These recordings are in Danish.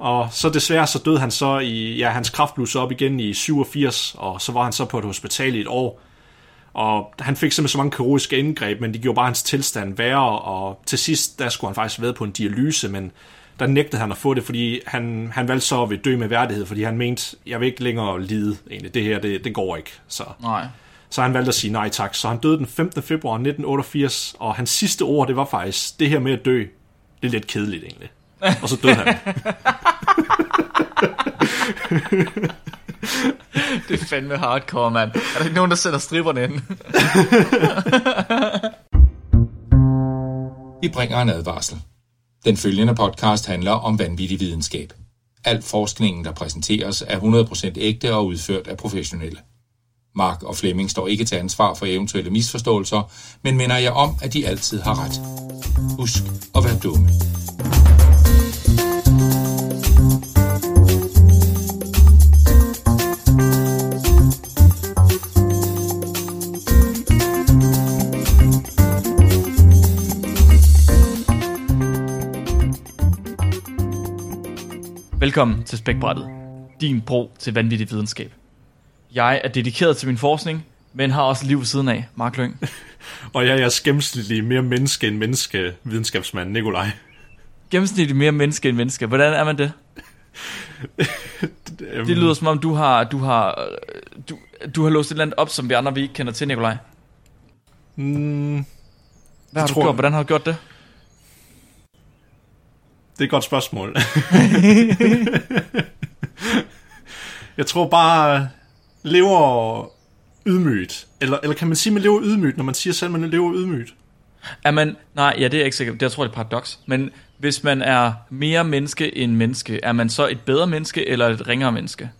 Og så desværre så døde han så i, ja, hans kraft blussede op igen i 87, og så var han så på et hospital i et år. Og han fik simpelthen så mange kirurgiske indgreb, men de gjorde bare hans tilstand værre, og til sidst, der skulle han faktisk være på en dialyse, men der nægtede han at få det, fordi han, han valgte så at dø med værdighed, fordi han mente, jeg vil ikke længere lide egentlig, det her, det, det går ikke. Så, Nej. så han valgte at sige nej tak. Så han døde den 15. februar 1988, og hans sidste ord, det var faktisk, det her med at dø, det er lidt kedeligt egentlig. Og så døde han. Det er fandme hardcore, mand. Er der ikke nogen, der sætter stripperne ind? Vi bringer en advarsel. Den følgende podcast handler om vanvittig videnskab. Al forskningen, der præsenteres, er 100% ægte og udført af professionelle. Mark og Flemming står ikke til ansvar for eventuelle misforståelser, men minder jer om, at de altid har ret. Husk at være dumme. Velkommen til Spækbrættet. Din bro til vanvittig videnskab. Jeg er dedikeret til min forskning, men har også liv ved siden af, Mark Lyng. og jeg er jeres gennemsnitlige mere menneske end menneske videnskabsmand, Nikolaj. Gennemsnitligt mere menneske end menneske. Hvordan er man det? Det lyder som om, du har, du har, du, du har låst et eller andet op, som vi andre vi ikke kender til, Nikolaj. Mm, Hvad har du tror- gjort? Hvordan har du gjort det? Det er et godt spørgsmål. jeg tror bare, lever ydmygt. Eller, eller kan man sige, at man lever ydmygt, når man siger selv, at man lever ydmygt? Er man, nej, ja, det er jeg ikke sikker. Det jeg tror jeg, det er et paradoks. Men hvis man er mere menneske end menneske, er man så et bedre menneske eller et ringere menneske?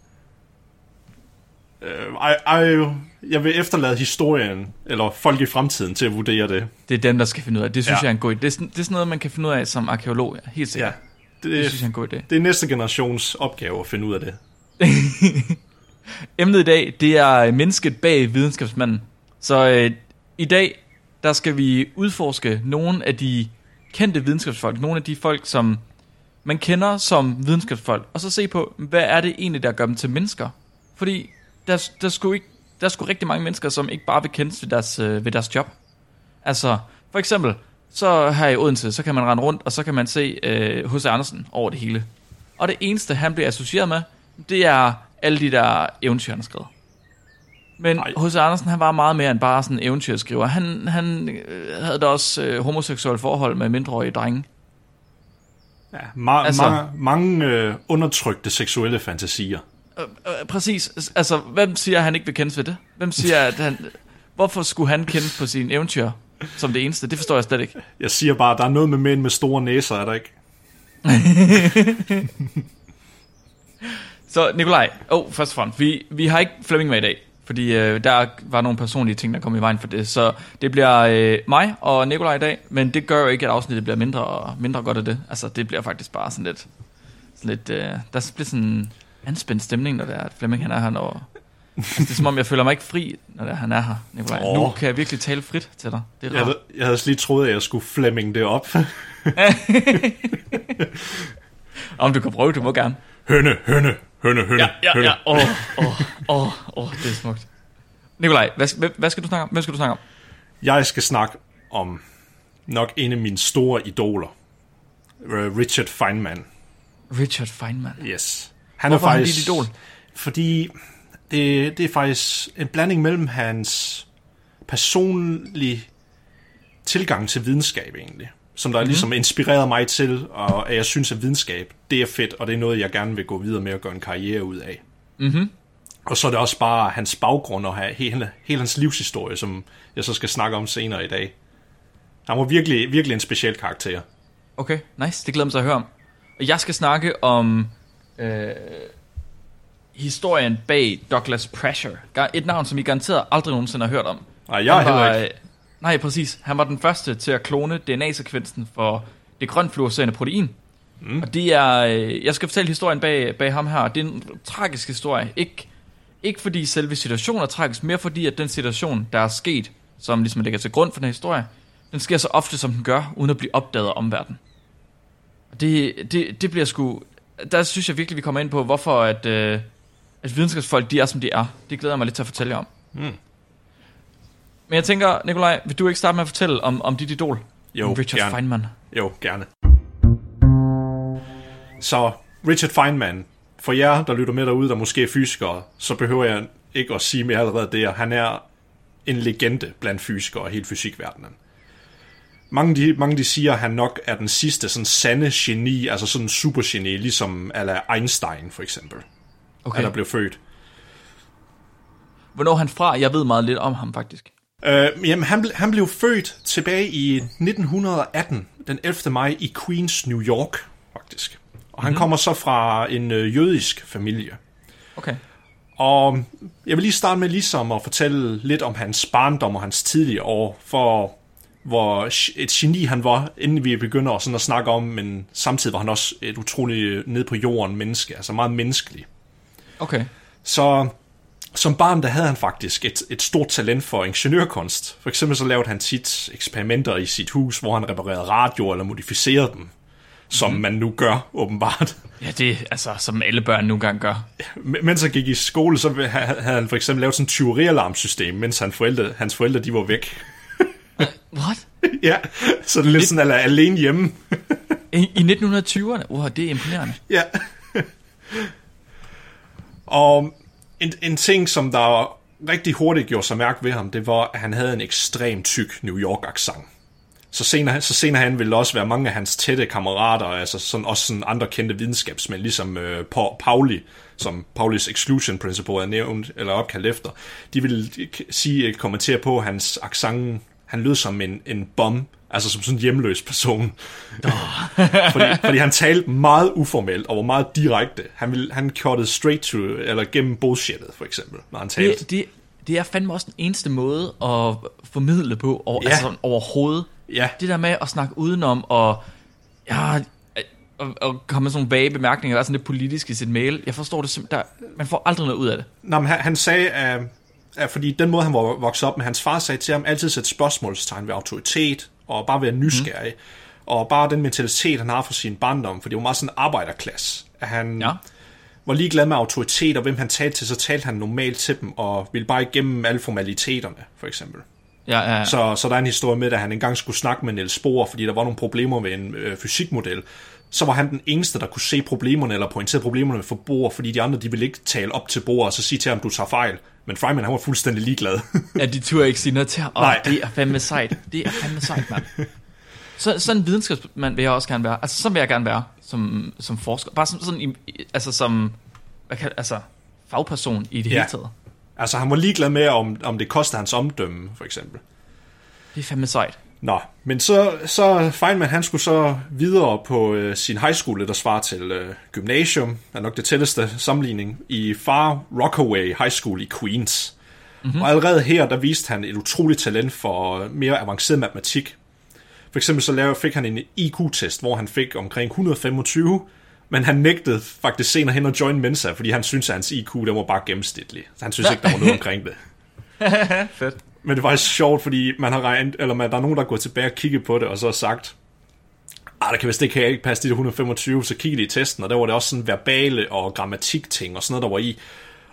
Øh, ej, ej, jeg vil efterlade historien, eller folk i fremtiden, til at vurdere det. Det er dem, der skal finde ud af. Det synes Ja. jeg er en god idé. Det er, sådan, det er sådan noget, man kan finde ud af som arkeolog. Helt sikkert. Ja, Det det, synes jeg er en god idé. det er næste generations opgave at finde ud af det. Emnet i dag, det er mennesket bag videnskabsmanden. Så øh, i dag, der skal vi udforske nogle af de kendte videnskabsfolk. Nogle af de folk, som man kender som videnskabsfolk. Og så se på, hvad er det egentlig, der gør dem til mennesker? Fordi der, der, skulle ikke, der er sgu rigtig mange mennesker, som ikke bare vil kendes ved deres, øh, ved deres job. Altså, for eksempel, så her i Odense, så kan man rende rundt, og så kan man se øh, H.C. Andersen over det hele. Og det eneste, han bliver associeret med, det er alle de der eventyr, han har skrevet. Men. H.C. Andersen, han var meget mere end bare sådan en eventyrskriver. Han, han øh, havde da også øh, homoseksuelle forhold med mindreårige drenge. Ja, ma- altså, ma- mange øh, undertrykte seksuelle fantasier. Øh, øh, præcis. Altså, hvem siger, at han ikke vil kendes ved det? Hvem siger, at han... Hvorfor skulle han kendes på sine eventyr som det eneste? Det forstår jeg slet ikke. Jeg siger bare, der er noget med mænd med store næser, er der ikke? Så Nikolaj, oh, først og fremmest, vi, vi har ikke Flemming med i dag, fordi øh, der var nogle personlige ting, der kom i vejen for det. Så det bliver øh, mig og Nikolaj i dag, men det gør jo ikke, at afsnittet bliver mindre mindre godt af det. Altså, det bliver faktisk bare sådan lidt... Sådan lidt øh, der bliver sådan anspændt stemning, når det er, at Flemming han er her. Når, altså, det er som om, jeg føler mig ikke fri, når det er, han er her, Nikolaj. Åh. Nu kan jeg virkelig tale frit til dig. Det er Jeg havde, jeg havde lige troet, at jeg skulle Flemming det op. Om du kan prøve, du må gerne. hønne, hønne, hønne, hønne, Ja, ja, hønne. ja. Åh, åh, åh, åh, det er smukt. Nikolaj, hvad, hvad, hvad skal du snakke om? Hvem skal du snakke om? Jeg skal snakke om nok en af mine store idoler. Øh, Richard Feynman. Richard Feynman. Yes. Han Hvorfor er han faktisk, dit idol? Fordi det, det er faktisk en blanding mellem hans personlige tilgang til videnskab egentlig, som der mm-hmm. ligesom inspirerede mig til, og at jeg synes, at videnskab, det er fedt, og det er noget, jeg gerne vil gå videre med og gøre en karriere ud af. Mhm. Og så er det også bare hans baggrund og hele, hele hans livshistorie, som jeg så skal snakke om senere i dag. Han var virkelig, virkelig en speciel karakter. Okay, nice. Det glæder mig til at høre om. Og jeg skal snakke om øh, historien bag Douglas Pressure. Et navn, som I garanteret aldrig nogensinde har hørt om. Nej, jeg Han heller ikke. øh, Nej, præcis. Han var den første til at klone DNA-sekvensen for det grønt fluorescerende protein. Mm. Og det er... Øh, jeg skal fortælle historien bag, bag ham her. Det er en tragisk historie. Ikke, ikke fordi selve situationen er tragisk, mere fordi at den situation, der er sket, som ligesom ligger til grund for den her historie, den sker så ofte, som den gør, uden at blive opdaget af omverdenen. Og det, det, det bliver sgu... der synes jeg virkelig, vi kommer ind på, hvorfor at, øh, at videnskabsfolk, de er, som de er. Det glæder jeg mig lidt til at fortælle jer om. Mm. Men jeg tænker, Nikolaj, vil du ikke starte med at fortælle om, om dit idol? Jo, Om Richard gerne. Feynman. Jo, gerne. Så Richard Feynman, for jer, der lytter med derude, der måske er fysikere, så behøver jeg ikke at sige mere allerede det. Han er en legende blandt fysikere og hele fysikverdenen. Mange de, mange de siger, at han nok er den sidste sådan sande geni, altså sådan en supergeni, ligesom ala Einstein for eksempel, okay. Der blev født. Hvornår er han fra? Jeg ved meget lidt om ham, faktisk. Øh, jamen, han, ble, han blev født tilbage i 1918, den 11. maj, i Queens, New York, faktisk. Og han mm-hmm. kommer så fra en øh, jødisk familie. Okay. Og jeg vil lige starte med ligesom at fortælle lidt om hans barndom og hans tidlige år, for hvor et geni han var, inden vi begynder sådan at snakke om, men samtidig var han også et utroligt ned på jorden menneske, altså meget menneskelig. Okay. Så som barn, der havde han faktisk et, et stort talent for ingeniørkunst. For eksempel så lavede han tit eksperimenter i sit hus, hvor han reparerede radioer eller modificerede dem, som man nu gør, åbenbart. Ja, det er altså, som alle børn nogle gange gør. Men- Mens han gik i skole, så havde han for eksempel lavet sådan et tyverialarmsystem, mens han forældre, hans forældre de var væk. What? ja, så det er lidt sådan, eller alene hjemme. I, i 1920'erne? Wow, det er imponerende. Ja. og en, en ting, som der rigtig hurtigt gjorde sig mærke ved ham, det var, at han havde en ekstremt tyk New York-accent. Så senere, så senere hen ville også være mange af hans tætte kammerater, altså sådan, også sådan andre kendte videnskabsmænd, ligesom øh, Pa- Pauli, som Paulis exclusion principle er nævnt, eller opkaldt efter, de ville sige, kommentere på hans accent, han lød som en, en bum, altså som sådan en hjemløs person. fordi, fordi han talte meget uformelt og var meget direkte. Han, ville, han cuttede straight to, eller gennem bullshittet, for eksempel, når han talte. Det, det, det er fandme også den eneste måde at formidle på, og, Ja. altså sådan overhovedet. Ja, Det der med at snakke udenom, og, ja, og, og komme med sådan nogle vage bemærkninger, der er sådan lidt politisk i sit mail. Jeg forstår det simpelthen, der, man får aldrig noget ud af det. Nå, men han, han sagde, at, at fordi den måde, han var vokset op med, hans far sagde til ham, altid sætte spørgsmålstegn ved autoritet, og bare være nysgerrig. Mm. Og bare den mentalitet, han har for sin barndom, for det var meget sådan en arbejderklasse. At han Ja. var ligeglad med autoritet, og hvem han talte til, så talte han normalt til dem, og ville bare igennem alle formaliteterne, for eksempel. Ja, ja, ja. Så, så der er en historie med, at han engang skulle snakke med Niels Bohr, fordi der var nogle problemer med en øh, fysikmodel. Så var han den eneste, der kunne se problemerne, eller pointere problemerne for Bohr, fordi de andre, de ville ikke tale op til Bohr, og så sige til ham, du tager fejl. Men Feynman, han var fuldstændig ligeglad. Ja, de turde ikke sige noget til ham. Åh, Nej. det er fandme sejt. Det er fandme sejt, mand. Så, sådan en videnskabsmand vil jeg også gerne være. Altså, sådan vil jeg gerne være som, som forsker. Bare som, sådan, altså som, hvad kan, altså, fagperson i det Ja. hele taget. altså, han var ligeglad med, om, om det koster hans omdømme, for eksempel. Det er fandme sejt. Nå, men så, så Feynman, han skulle så videre på øh, sin high school, der svarer til øh, gymnasium, er nok det tætteste sammenligning, i Far Rockaway High School i Queens. Mm-hmm. Og allerede her, der viste han et utroligt talent for mere avanceret matematik. For eksempel så lavede, fik han en IQ-test, hvor han fik omkring 125, men han nægtede faktisk senere hen at join Mensa, fordi han syntes, at hans IQ der var bare gennemsnitlig. Så han synes ikke, der var noget omkring det. Fedt. Men det var faktisk sjovt, fordi man har regnet, eller man, der er nogen, der er gået tilbage og kigget på det, og så har sagt, ah, der kan vist ikke, ikke passe de der 125, så kiggede de i testen, og der var det også sådan verbale og grammatikting og sådan noget, der var i.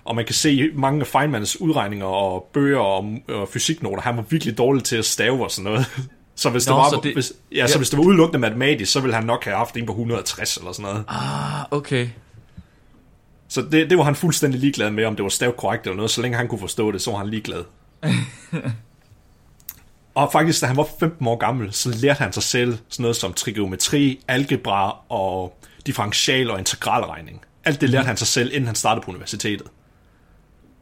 Og man kan se mange af Feynmans udregninger og bøger og, og fysiknoter, han var virkelig dårlig til at stave og sådan noget. Så hvis, Nå, det var, så det- hvis, ja, så ja. hvis det var udelukkende matematisk, så ville han nok have haft en på 160 eller sådan noget. Ah, okay. Så det, det var han fuldstændig ligeglad med, om det var stavet korrekt eller noget. Så længe han kunne forstå det, så var han ligeglad. og faktisk, da han var 15 år gammel, så lærte han sig selv sådan noget som trigonometri, algebra og differential og integralregning. Alt det lærte han sig selv, inden han startede på universitetet.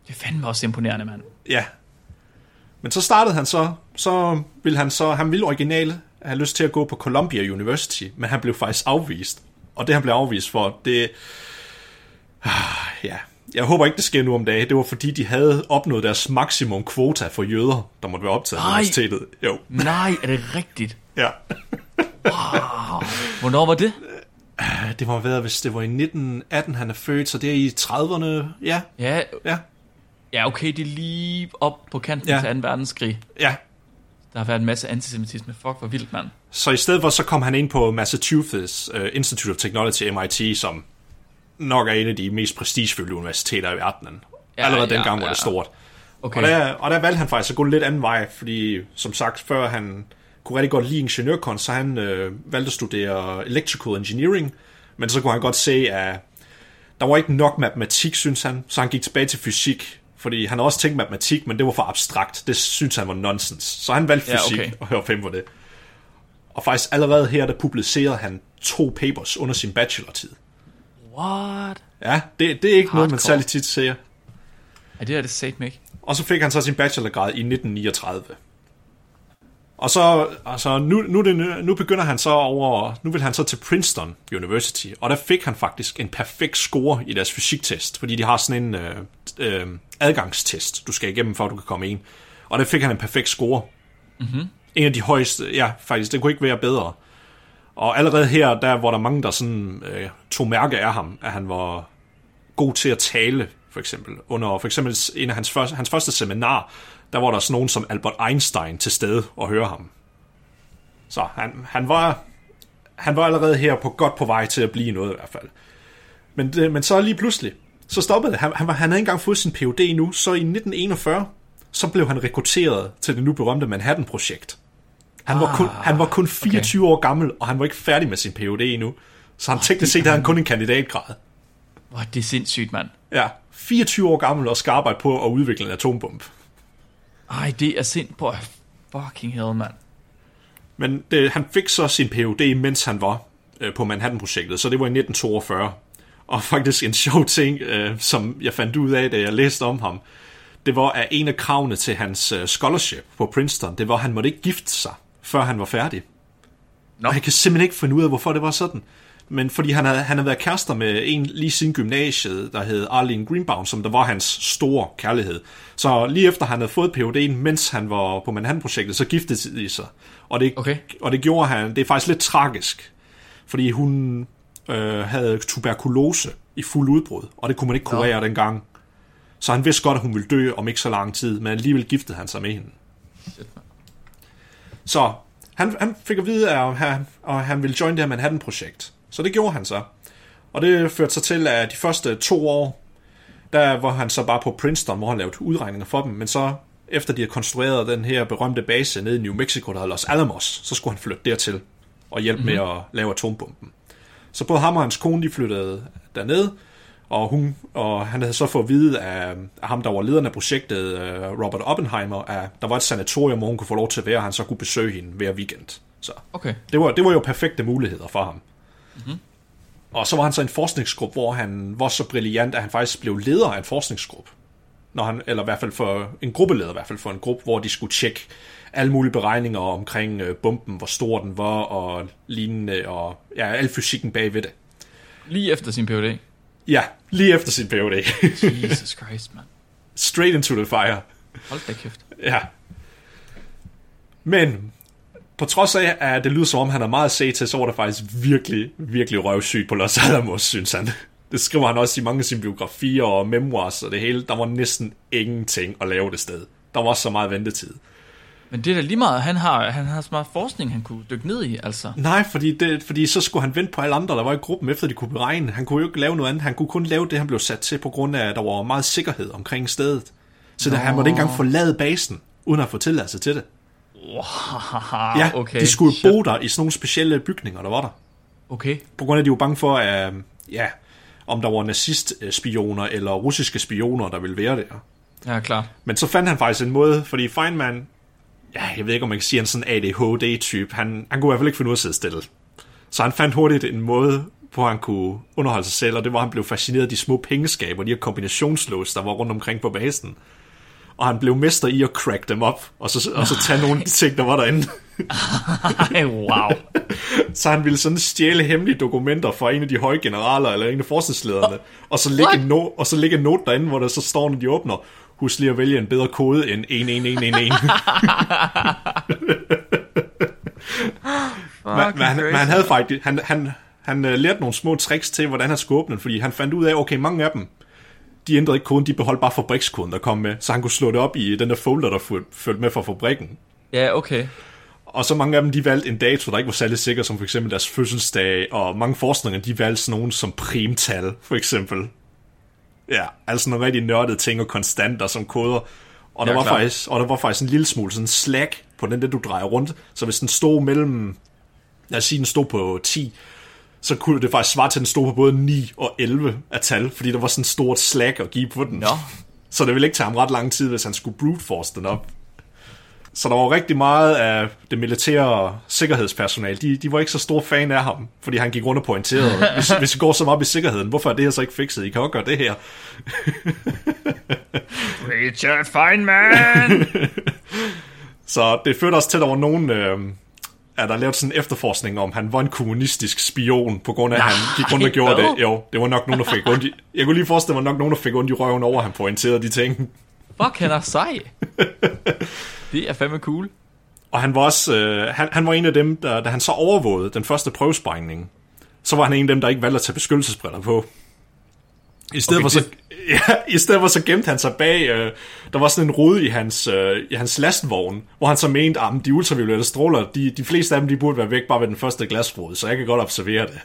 Det er fandme også imponerende, mand. Ja. Men så startede han så, så ville han så, han ville originale have lyst til at gå på Columbia University, men han blev faktisk afvist. Og det han blev afvist for, det, ja, jeg håber ikke, det sker nu om dagen. Det var fordi, de havde opnået deres maksimum kvota for jøder, der måtte være optaget på universitetet. Jo, Nej, er det rigtigt? ja. Hvornår var det? Det må have været, hvis det var i 1918, han er født, så det er i 30'erne. Ja, Ja, ja, ja okay, det er lige op på kanten ja. til 2. verdenskrig. ja. Der har været en masse antisemitisme. Fuck, hvor vildt, mand. Så i stedet for, så kom han ind på Massachusetts uh, Institute of Technology, MIT, som nok er en af de mest prestigefyldte universiteter i verdenen. Ja, Ja, Allerede ja, dengang var ja. det stort. Okay. Og, der, og der valgte han faktisk at gå en lidt anden vej, fordi som sagt før han kunne rigtig godt lide ingeniørkunst, så han øh, valgte at studere electrical engineering, men så kunne han godt se, at der var ikke nok matematik, synes han, så han gik tilbage til fysik, fordi han havde også tænkt matematik, men det var for abstrakt. Det synes han var nonsens. Så han valgte Ja, fysik okay. og hørte fem på det. Og faktisk allerede her, der publicerede han to papers under sin bachelortid. What? Ja, det, det er ikke noget, man Hardcore. særlig tit ser. Ja, det er det satme ikke. Og så fik han så sin bachelorgrad i 1939. Og så, altså, nu, nu, det, nu begynder han så over, nu vil han så til Princeton University, og der fik han faktisk en perfekt score i deres fysiktest, fordi de har sådan en øh, øh, adgangstest, du skal igennem, at du kan komme ind. Og der fik han en perfekt score. Mm-hmm. En af de højeste, ja, faktisk, det kunne ikke være bedre. Og allerede her, der var der mange, der sådan, øh, tog mærke af ham, at han var god til at tale, for eksempel. Under for eksempel en af hans første, hans første seminar, der var der sådan nogen som Albert Einstein til stede og høre ham. Så han, han, var, han var allerede her på godt på vej til at blive noget i hvert fald. Men, det, men så lige pludselig, så stoppede det. Han, han, var, han havde ikke engang fået sin Ph.D. nu, så i 1941, så blev han rekrutteret til det nu berømte Manhattan-projekt. Han var, kun, han var kun 24 okay. år gammel, og han var ikke færdig med sin Ph.D. endnu. Så han teknisk set havde han kun en kandidatgrad. Hvor det er sindssygt, mand. Ja, 24 år gammel og skal arbejde på at udvikle en atombombe. Ej, det er sind på fucking hell, mand. Men det, han fik så sin Ph.D., mens han var øh, på Manhattan-projektet, så det var i 1942. Og faktisk en sjov ting, øh, som jeg fandt ud af, da jeg læste om ham, det var, at en af kravene til hans øh, scholarship på Princeton, det var, at han måtte ikke gifte sig, før han var færdig. Nå. Og jeg kan simpelthen ikke finde ud af, hvorfor det var sådan. Men fordi han havde, han havde været kærester med en lige siden gymnasiet, der hed Arlene Greenbaum, som der var hans store kærlighed. Så lige efter han havde fået Ph.D.'en, mens han var på Manhattan-projektet, så giftede de sig. Og det, Okay. og det gjorde han, det er faktisk lidt tragisk, fordi hun øh, havde tuberkulose i fuld udbrud, og det kunne man ikke kurere dengang. Så han vidste godt, at hun ville dø om ikke så lang tid, men alligevel giftede han sig med hende. Så han, han fik at vide, at han, at han ville join det her Manhattan-projekt. Så det gjorde han så. Og det førte sig til, at de første to år, der var han så bare på Princeton, hvor han lavede udregninger for dem, men så efter de havde konstrueret den her berømte base nede i New Mexico, der hedder Los Alamos, så skulle han flytte dertil og hjælpe mm-hmm. med at lave atombomben. Så både ham og hans kone, de flyttede derned, og, hun, og han havde så fået at vide af, af ham, der var lederen af projektet, øh, Robert Oppenheimer, at der var et sanatorium, hvor hun kunne få lov til at være, og han så kunne besøge hende hver weekend. Så Okay. det var, det var jo perfekte muligheder for ham. Mm-hmm. Og så var han så en forskningsgruppe, hvor han var så brilliant, at han faktisk blev leder af en forskningsgruppe. Når han, eller i hvert fald for en gruppeleder, i hvert fald for en gruppe, hvor de skulle tjekke alle mulige beregninger omkring øh, bomben, hvor stor den var, og lignende, og ja, al fysikken bagved det. Lige efter sin PhD. Ja, lige efter sin Ph.D. Jesus Christ, mand. Straight into the fire. Hold da kæft. Ja. Men på trods af, at det lyder som om, han er meget at se til, så var det faktisk virkelig, virkelig røvsygt på Los Alamos, synes han. Det skriver han også i mange af sine biografier og memoirs og det hele. Der var næsten ingenting at lave det sted. Der var så meget ventetid. Men det er da lige meget, han har, han har så meget forskning, han kunne dykke ned i, altså. Nej, fordi, det, fordi så skulle han vente på alle andre, der var i gruppen, efter de kunne beregne. Han kunne jo ikke lave noget andet. Han kunne kun lave det, han blev sat til, på grund af, at der var meget sikkerhed omkring stedet. Så det, han måtte ikke engang forlade basen, uden at få tilladelse til det. Wow, Ja, okay. de skulle bo der i sådan nogle specielle bygninger, der var der. Okay. På grund af, at de var bange for, at, ja, om der var nazistspioner eller russiske spioner, der ville være der. Ja, klart. Men så fandt han faktisk en måde, fordi Feynman, ja, jeg ved ikke, om man kan sige, han sådan ADHD-type. Han, han kunne i hvert fald ikke finde ud af at sidde stille. Så han fandt hurtigt en måde, hvor han kunne underholde sig selv, og det var, han blev fascineret af de små pengeskaber, de her kombinationslås, der var rundt omkring på basen. Og han blev mester i at crack dem op, og så, og så tage nogle af de ting, der var derinde. Ej, wow. Så han ville sådan stjæle hemmelige dokumenter fra en af de høje generaler, eller en af forskningslederne, og så lægge, en, no- og så lægge en note derinde, hvor der så står, når de åbner, husk lige at vælge en bedre kode end 11111. men, han, men han havde faktisk, han, han, han uh, lærte nogle små tricks til, hvordan han skulle åbne den, fordi han fandt ud af, okay, mange af dem, de ændrede ikke koden, de beholdt bare fabrikskoden, der kom med, så han kunne slå det op i den der folder, der følte med fra fabrikken. Ja, okay. og så mange af dem, de valgte en dato, der ikke var særlig sikker, som for eksempel deres fødselsdag, og mange forskninger, de valgte sådan nogen som primtal, for eksempel. Ja, altså nogle rigtig nørdede ting og konstanter som koder. Og der, Ja, var faktisk, og der var faktisk en lille smule sådan slag på den der, du drejer rundt. Så hvis den stod mellem, lad os sige, den stod på 10, så kunne det faktisk svare til, at den stod på både 9 og 11 af tal, fordi der var sådan et stort slag at give på den. Nå. Så det ville ikke tage ham ret lang tid, hvis han skulle brute force den op. Så der var rigtig meget af det militære sikkerhedspersonale, de, de var ikke så stor fan af ham, fordi han gik rundt og pointerede, hvis, hvis det går så meget op i sikkerheden, hvorfor er det her så ikke fikset? I kan også gøre det her. Richard Feynman! Så det førte også til, at der var nogen, øh, at der lavede sådan en efterforskning om, han var en kommunistisk spion, på grund af, at han gik rundt og gjorde det. Jo, det var nok nogen, der fik ondt i, Jeg kunne lige forestille mig, nok nogen, der fik ondt i røven over, at han pointerede de ting. Fuck, han er sej. Det er fandme cool. Og han var også, øh, han, han var en af dem, der, da han så overvågede den første prøvesprængning, så var han en af dem, der ikke valgte at tage beskyttelsesbriller på. I stedet, Okay, for, så, ja, I stedet for så gemte han sig bag, øh, der var sådan en rude i hans, øh, i hans lastvogn, hvor han så mente, at de ultraviolette stråler, de, de fleste af dem, de burde være væk bare ved den første glasrude, så jeg kan godt observere det.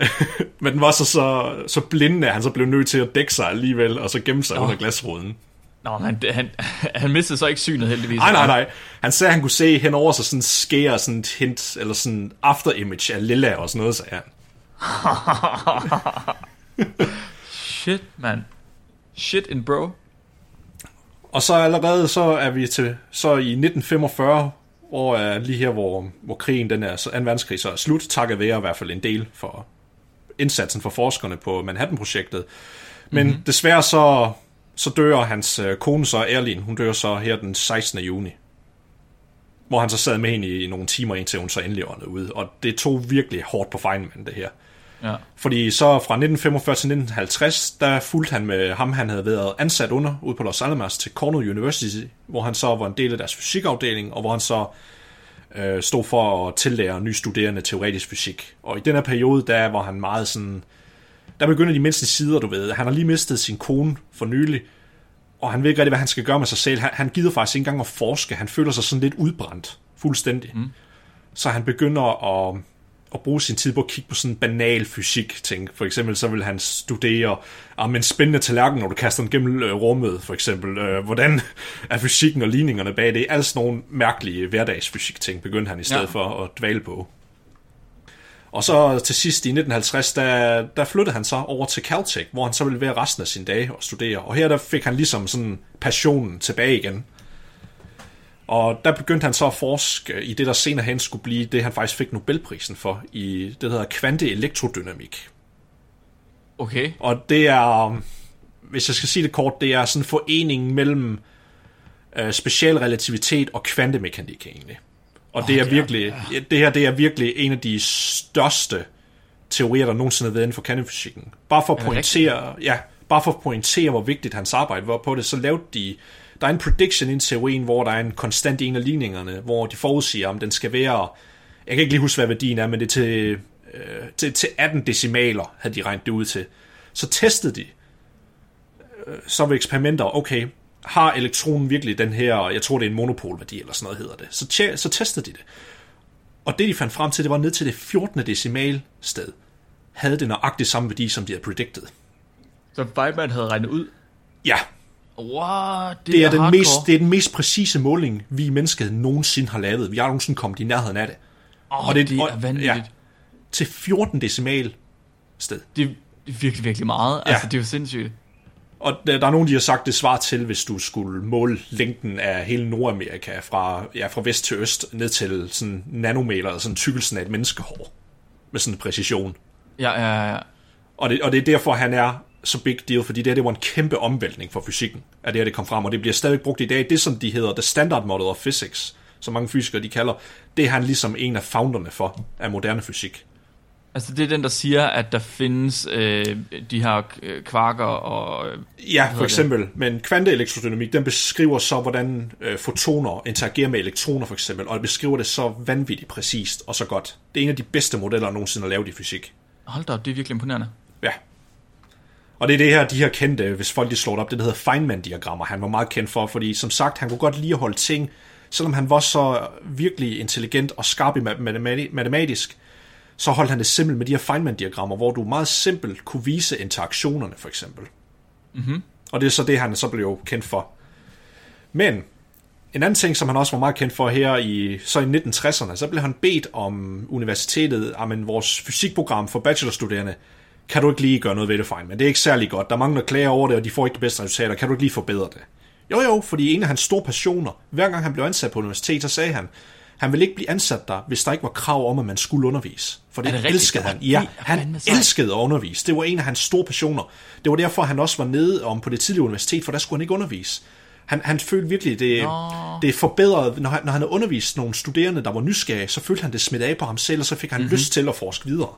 Men den var så, så, så blindende, at han så blev nødt til at dække sig alligevel, og så gemme sig under glasruden. Nå, han, han, han mistede så ikke synet heldigvis. Nej, nej, nej. Han sagde, at han kunne se henover sig sådan skære sådan et hint, eller sådan after image af lilla og sådan noget, sagde han. Shit, man. Shit in bro. Og så allerede så er vi til, så i 1945, hvor er lige her, hvor, hvor krigen, den er, så 2. verdenskrig så er slut, takket være i hvert fald en del for indsatsen for forskerne på Manhattan-projektet. Men mm-hmm. desværre så, så dør hans øh, kone så, Erlin, hun dør så her den 16. juni. Hvor han så sad med hende i nogle timer, indtil hun så endelig åndede ud. Og det tog virkelig hårdt på Feynman, det her. Ja. Fordi så fra 1945 til 1950, der fulgte han med ham, han havde været ansat under ude på Los Alamos til Cornell University, hvor han så var en del af deres fysikafdeling, og hvor han så øh, stod for at tillære nye studerende teoretisk fysik. Og i den her periode, der var han meget sådan... Der begynder de mindste sider, du ved. Han har lige mistet sin kone for nylig, og han ved ikke rigtig, hvad han skal gøre med sig selv. Han, han gider faktisk ikke engang at forske. Han føler sig sådan lidt udbrændt. Fuldstændig. Mm. Så han begynder at, at bruge sin tid på at kigge på sådan banal fysik ting. For eksempel så vil han studere om en spændende tallerken, når du kaster den gennem øh, rummet, for eksempel. Øh, hvordan er fysikken og ligningerne bag det? Alt sådan nogle mærkelige hverdagsfysik ting begyndte han i stedet Ja. for at dvæle på. Og så til sidst i 1950, der, der flyttede han så over til Caltech, hvor han så ville være resten af sine dage og studere. Og her der fik han ligesom sådan passionen tilbage igen. Og der begyndte han så at forske i det, der senere hen skulle blive det, han faktisk fik Nobelprisen for, i det, der hedder kvanteelektrodynamik. Okay. Og det er, hvis jeg skal sige det kort, det er sådan en forening mellem øh, specialrelativitet og kvantemekanik egentlig. Og oh, det er virkelig, ja. det her det er virkelig en af de største teorier, der nogensinde har været inden for kvantefysikken. Bare for at pointere, ja, bare for at pointere, hvor vigtigt hans arbejde var på det, så lavede de, der er en prediction i teorien, hvor der er en konstant i en af ligningerne, hvor de forudsiger, om den skal være, jeg kan ikke lige huske, hvad værdien er, men det er til, øh, til, til 18 decimaler, havde de regnet det ud til. Så testede de, øh, så ved eksperimenter, okay, har elektronen virkelig den her, jeg tror det er en monopolværdi, eller sådan noget hedder det. Så, tje, så testede de det. Og det de fandt frem til, det var ned til det 14. decimal sted, havde det nøjagtigt samme værdi, som de havde predicted. Så Feynman havde regnet ud. Ja, What? Det, det er, den hardcore. mest, det er den mest præcise måling, vi i mennesket nogensinde har lavet. Vi har nogensinde kommet i nærheden af det. Oh, og det, det- det og- er vanvittigt. ja. Til 14 decimal sted. Det er virkelig, virkelig meget. Ja. Altså, det er jo sindssygt. Og der, der er nogen, der har sagt, det svar til, hvis du skulle måle længden af hele Nordamerika fra, ja, fra vest til øst ned til sådan nanometer, sådan tykkelsen af et menneskehår, med sådan en præcision. Ja, ja, ja. Og det, og det er derfor, han er så big deal, fordi det her, det var en kæmpe omvæltning for fysikken, at det her det kom frem, og det bliver stadig brugt i dag. Det, som de hedder The Standard Model of Physics, som mange fysikere de kalder, det er han ligesom en af founderne for, af moderne fysik. Altså, det er den, der siger, at der findes øh, de her øh, kvarker og... Øh, Ja, for eksempel. Men kvanteelektrodynamik, den beskriver så, hvordan øh, fotoner interagerer med elektroner, for eksempel, og det beskriver det så vanvittigt præcist og så godt. Det er en af de bedste modeller, nogensinde har lavet i fysik. hold da op, det er virkelig imponerende. Ja. Og det er det her, de her kendte, hvis folk de slår det op, det der hedder Feynman-diagrammer, han var meget kendt for, fordi som sagt, han kunne godt lide at holde ting selvom han var så virkelig intelligent og skarp i matemati- matematisk, så holdt han det simpelt med de her Feynman-diagrammer, hvor du meget simpelt kunne vise interaktionerne, for eksempel. Mhm. Og det er så det, han så blev kendt for. Men en anden ting, som han også var meget kendt for her i, så i 1960'erne, så blev han bedt om universitetet, men vores fysikprogram for bachelorstuderende, kan du ikke lige gøre noget ved det, Feynman? Det er ikke særlig godt. Der er mange, der klager over det, og de får ikke de bedste resultater. Kan du ikke lige forbedre det? Jo jo, fordi en af hans store passioner, hver gang han blev ansat på universitet, så sagde han, han ville ikke blive ansat der, hvis der ikke var krav om, at man skulle undervise. For det, Er det rigtigt? elskede han. Ja, han elskede at undervise. Det var en af hans store passioner. Det var derfor, han også var nede om på det tidlige universitet, for der skulle han ikke undervise. Han, han følte virkelig, det, Nå. det forbedrede, når han, når han havde undervist nogle studerende, der var nysgerrige, så følte han det smidt af på ham selv, og så fik han mm-hmm. lyst til at forske videre.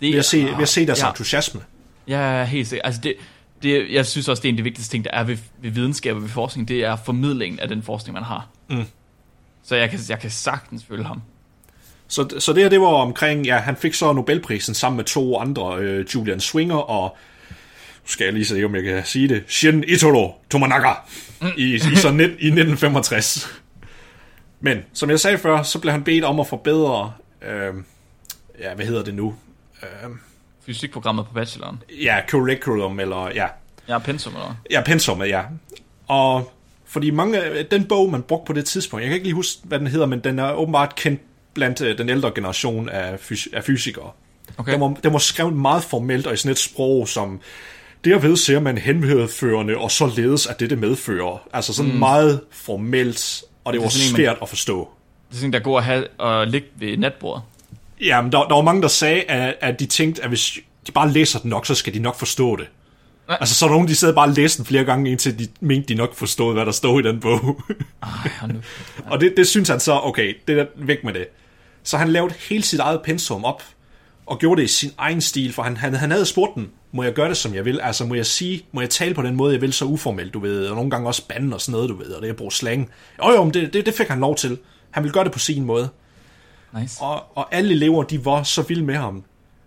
Det, Ved at se, ved at se deres ja. entusiasme. Ja, helt sikkert. Altså det, det, jeg synes også, det er en af de vigtigste ting, der er ved, ved videnskab og ved forskning, det er formidlingen af den forskning, man har. Mm. Så jeg kan, jeg kan sagtens følge ham. Så, så det her, det var omkring, ja, han fik så Nobelprisen sammen med to andre, øh, Julian Swinger og, nu skal jeg lige se, om jeg kan sige det, Shin Itoro Tomonaga, i, i, så net, i 1965. Men, som jeg sagde før, så blev han bedt om at forbedre, øh, ja, hvad hedder det nu? Øh, Fysikprogrammet på bacheloren. ja, curriculum, eller ja, er pensum, eller? Ja, pensummet, ja. Og fordi mange af den bog, man brugte på det tidspunkt, jeg kan ikke lige huske, hvad den hedder, men den er åbenbart kendt blandt øh, den ældre generation af, fys- af fysikere. Okay. Den, var, den var skrevet meget formelt og i sådan et sprog, som derved ser man henhørførende, og således at det medfører. Altså sådan mm. meget formelt, og det, Det var sådan en, man- svært at forstå. Det er sådan, der går at have og ligge ved natbordet. Jamen, der, der var mange, der sagde, at, at de tænkte, at hvis de bare læser den nok, så skal de nok forstå det. Ja. Altså, så er nogen, de sad bare og læste den flere gange, indtil de mente, de nok forstod, hvad der stod i den bog. Ej, nu. og det, det synes han så, okay, det er væk med det. Så han lavede hele sit eget pensum op, og gjorde det i sin egen stil, for han, han, han havde spurgt den, må jeg gøre det, som jeg vil? Altså, må jeg sige, må jeg tale på den måde, jeg vil, så uformelt, du ved, og nogle gange også bande og sådan noget, du ved, og det at bruge slang. Jo, jo, men det, det, det fik han lov til. Han ville gøre det på sin måde. Nice. Og, og alle elever, de var så vilde med ham.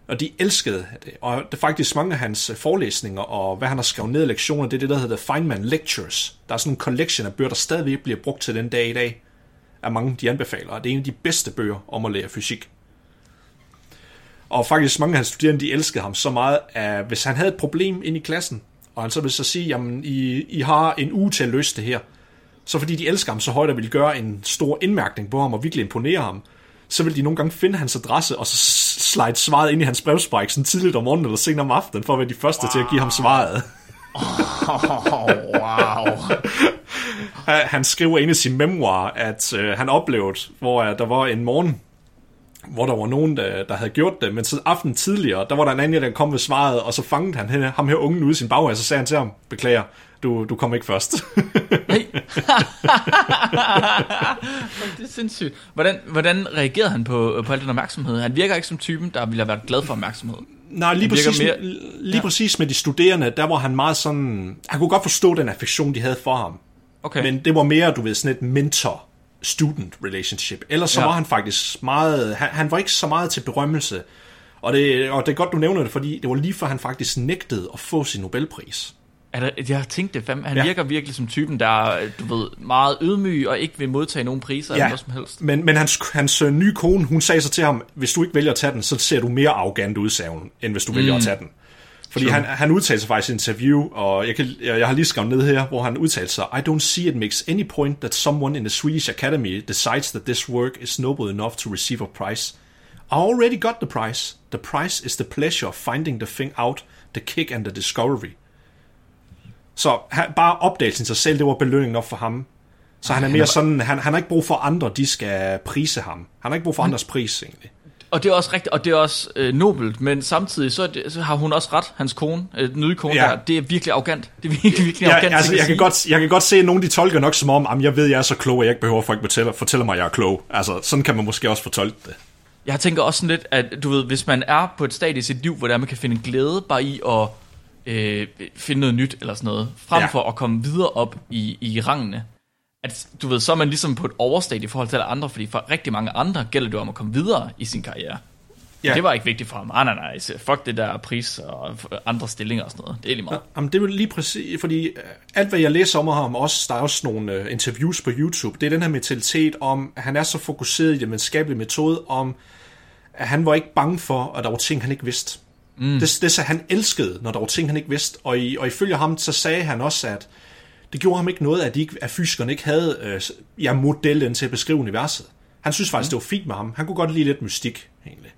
Og de elskede det. Og det er faktisk mange af hans øh, forelæsninger, og hvad han har skrevet ned i lektioner, det er det, der hedder Feynman Lectures. Der er sådan en collection af bøger, der stadigvæk bliver brugt til den dag i dag. Af mange, de anbefaler. Og det er en af de bedste bøger om at lære fysik. Og faktisk mange af hans studerende, de elskede ham så meget, at hvis han havde et problem ind i klassen, og han så ville så sige, jamen, I, I har en uge til at løse det her, så fordi de elsker ham så højt at ville gøre en stor indmærkning på ham og virkelig imponere ham, så vil de nogle gange finde hans adresse og så slide svaret ind i hans brevspræk sådan tidligt om morgenen eller sent om aftenen, for at være de første wow. til at give ham svaret. Oh, wow. Han- skriver inde i sin memoir, at øh, han oplevede, hvor øh, der var en morgen, hvor der var nogen, der, der havde gjort det, men så aften tidligere, der var der en anden, der kom med svaret, og så fangede han hende- ham her ungen ude i sin baghave, og så sagde han til ham, beklager, du, du kom ikke først. Hey. det er sindssygt. Hvordan, hvordan reagerede han på, på al den opmærksomhed? Han virker ikke som typen, der ville have været glad for opmærksomhed. Nej, lige, præcis, mere- lige ja. præcis med de studerende, der var han meget sådan... Han kunne godt forstå den affektion, de havde for ham. Okay. Men det var mere, du ved, sådan et mentor-student relationship. Ellers så Ja. ja. var han faktisk meget... Han, han var ikke så meget til berømmelse. Og det, og det er godt, du nævner det, fordi det var lige før han faktisk nægtede at få sin Nobelpris. Er der, jeg har tænkt det fandme. Han Ja. virker virkelig som typen, der er, du ved, meget ydmyg og ikke vil modtage nogen priser eller noget som helst. men, men hans, hans øh, nye kone, hun sagde så til ham, hvis du ikke vælger at tage den, så ser du mere arrogant ud, sagde hun, end hvis du mm. vælger at tage den. Fordi True. han, han udtalte sig faktisk i et interview, og jeg, kan, jeg, jeg har lige skrevet ned her, hvor han udtalte sig, I don't see it makes any point that someone in the Swedish Academy decides that this work is noble enough to receive a prize. I already got the prize. The prize is the pleasure of finding the thing out, the kick and the discovery. Så han, bare opdagelsen sig selv, det var belønning nok for ham. Så han er han mere er- sådan, han, han har ikke brug for andre, de skal prise ham. Han har ikke brug for andres pris, egentlig. Og det er også rigtigt, og det er også øh, nobelt, men samtidig så, det, så har hun også ret, hans kone, øh, den nye kone ja. Der, det er virkelig arrogant. Det er virkelig, virkelig Ja, arrogant. altså, jeg, kan sige. godt, jeg kan godt se, at nogle de tolker nok som om, at jeg ved, jeg er så klog, at jeg ikke behøver, at folk fortæller, fortæller mig, at jeg er klog. Altså, sådan kan man måske også fortolke det. Jeg tænker også sådan lidt, at du ved, hvis man er på et stadie i sit liv, hvor der man kan finde glæde bare i at øh, finde noget nyt eller sådan noget, frem Ja. for at komme videre op i, i rangene, at du ved, så er man ligesom på et overstadie i forhold til alle andre, fordi for rigtig mange andre gælder det om at komme videre i sin karriere. Ja. Det var ikke vigtigt for ham. Ah, nej, nej. Fuck det der pris og andre stillinger og sådan noget. Det er lige meget. Jamen, det er lige præcis, fordi øh, alt hvad jeg læser om ham, også, der er også nogle uh, interviews på YouTube, det er den her mentalitet om, at han er så fokuseret i den videnskabelige metode, om at han var ikke bange for, at der var ting, han ikke vidste. Mm. Det, det så han elskede, når der var ting, han ikke vidste. Og, i, og ifølge ham, så sagde han også, at det gjorde ham ikke noget, at, de ikke, at fysikerne ikke havde øh, ja, modellen til at beskrive universet. Han synes faktisk, mm. det var fint med ham. Han kunne godt lide lidt mystik, egentlig.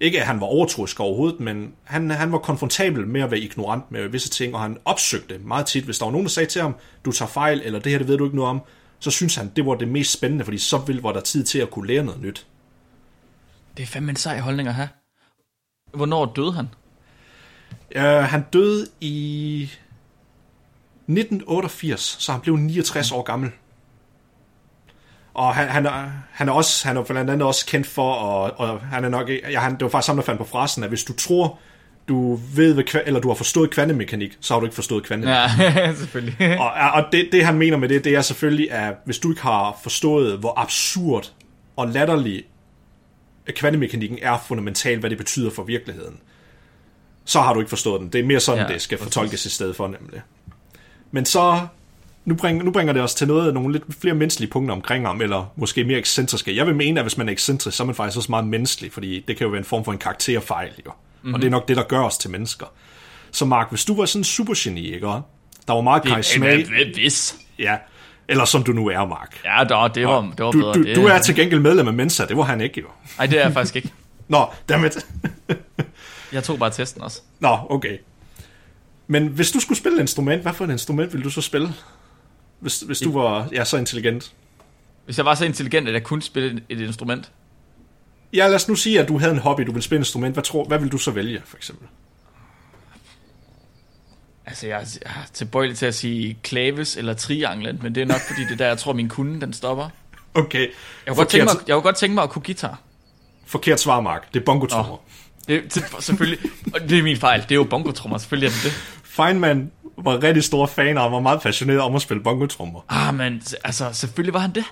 Ikke at han var overtroisk overhovedet, men han, han var konfrontabel med at være ignorant med visse ting, og han opsøgte meget tit, hvis der var nogen, der sagde til ham, du tager fejl, eller det her, det ved du ikke noget om, så synes han, det var det mest spændende, fordi så ville var der tid til at kunne lære noget nyt. Det er fandme en sej holdning at have. Hvornår døde han? Uh, han døde i 1988, så han blev 69 år gammel. Og han, han, er, han er også, han er blandt andet også kendt for, og, og han er nok, ja, han, det var faktisk ham, der fandt på frasen, at hvis du tror, du ved, hvad, eller du har forstået kvantemekanik, så har du ikke forstået kvantemekanik. Ja, selvfølgelig. og, og det, det, han mener med det, det er selvfølgelig, at hvis du ikke har forstået, hvor absurd og latterlig kvantemekanikken er fundamentalt, hvad det betyder for virkeligheden, så har du ikke forstået den. Det er mere sådan, ja, det skal fortolkes i stedet for, nemlig. Men så nu bringer, nu bringer det os til noget, nogle lidt flere menneskelige punkter omkring ham, eller måske mere ekscentriske. Jeg vil mene, at hvis man er ekscentrisk, så er man faktisk også meget menneskelig, fordi det kan jo være en form for en karakterfejl, jo. Mm-hmm. Og det er nok det, der gør os til mennesker. Så Mark, hvis du var sådan en supergeni, ikke? Der var meget karismatisk. Hvis. Ja, eller som du nu er, Mark. Ja, da, det var, det var du, bedre. Du, det, du er til gengæld medlem af Mensa, det var han ikke, jo. Nej, det er jeg faktisk ikke. Nå, dammit. jeg tog bare testen også. Nå, okay. Men hvis du skulle spille et instrument, hvad for et instrument ville du så spille? Hvis, hvis du var ja, så intelligent. Hvis jeg var så intelligent, at jeg kunne spille et instrument? Ja, lad os nu sige, at du havde en hobby, du ville spille et instrument. Hvad, tror, hvad vil du så vælge, for eksempel? Altså, jeg er tilbøjelig til at sige klaves eller trianglen, men det er nok, fordi det er der, jeg tror, min kunde, den stopper. Okay. Jeg kunne, godt tænke mig, jeg kunne godt tænke mig at kunne guitar. Forkert svar, Mark. Det er bongotrummer. Oh. Det, det, selvfølgelig. det er min fejl. Det er jo bongotrummer. Selvfølgelig er det det. Feynman var rigtig stor fan og var meget passioneret om at spille bongotrummer. Ah, men altså, selvfølgelig var han det.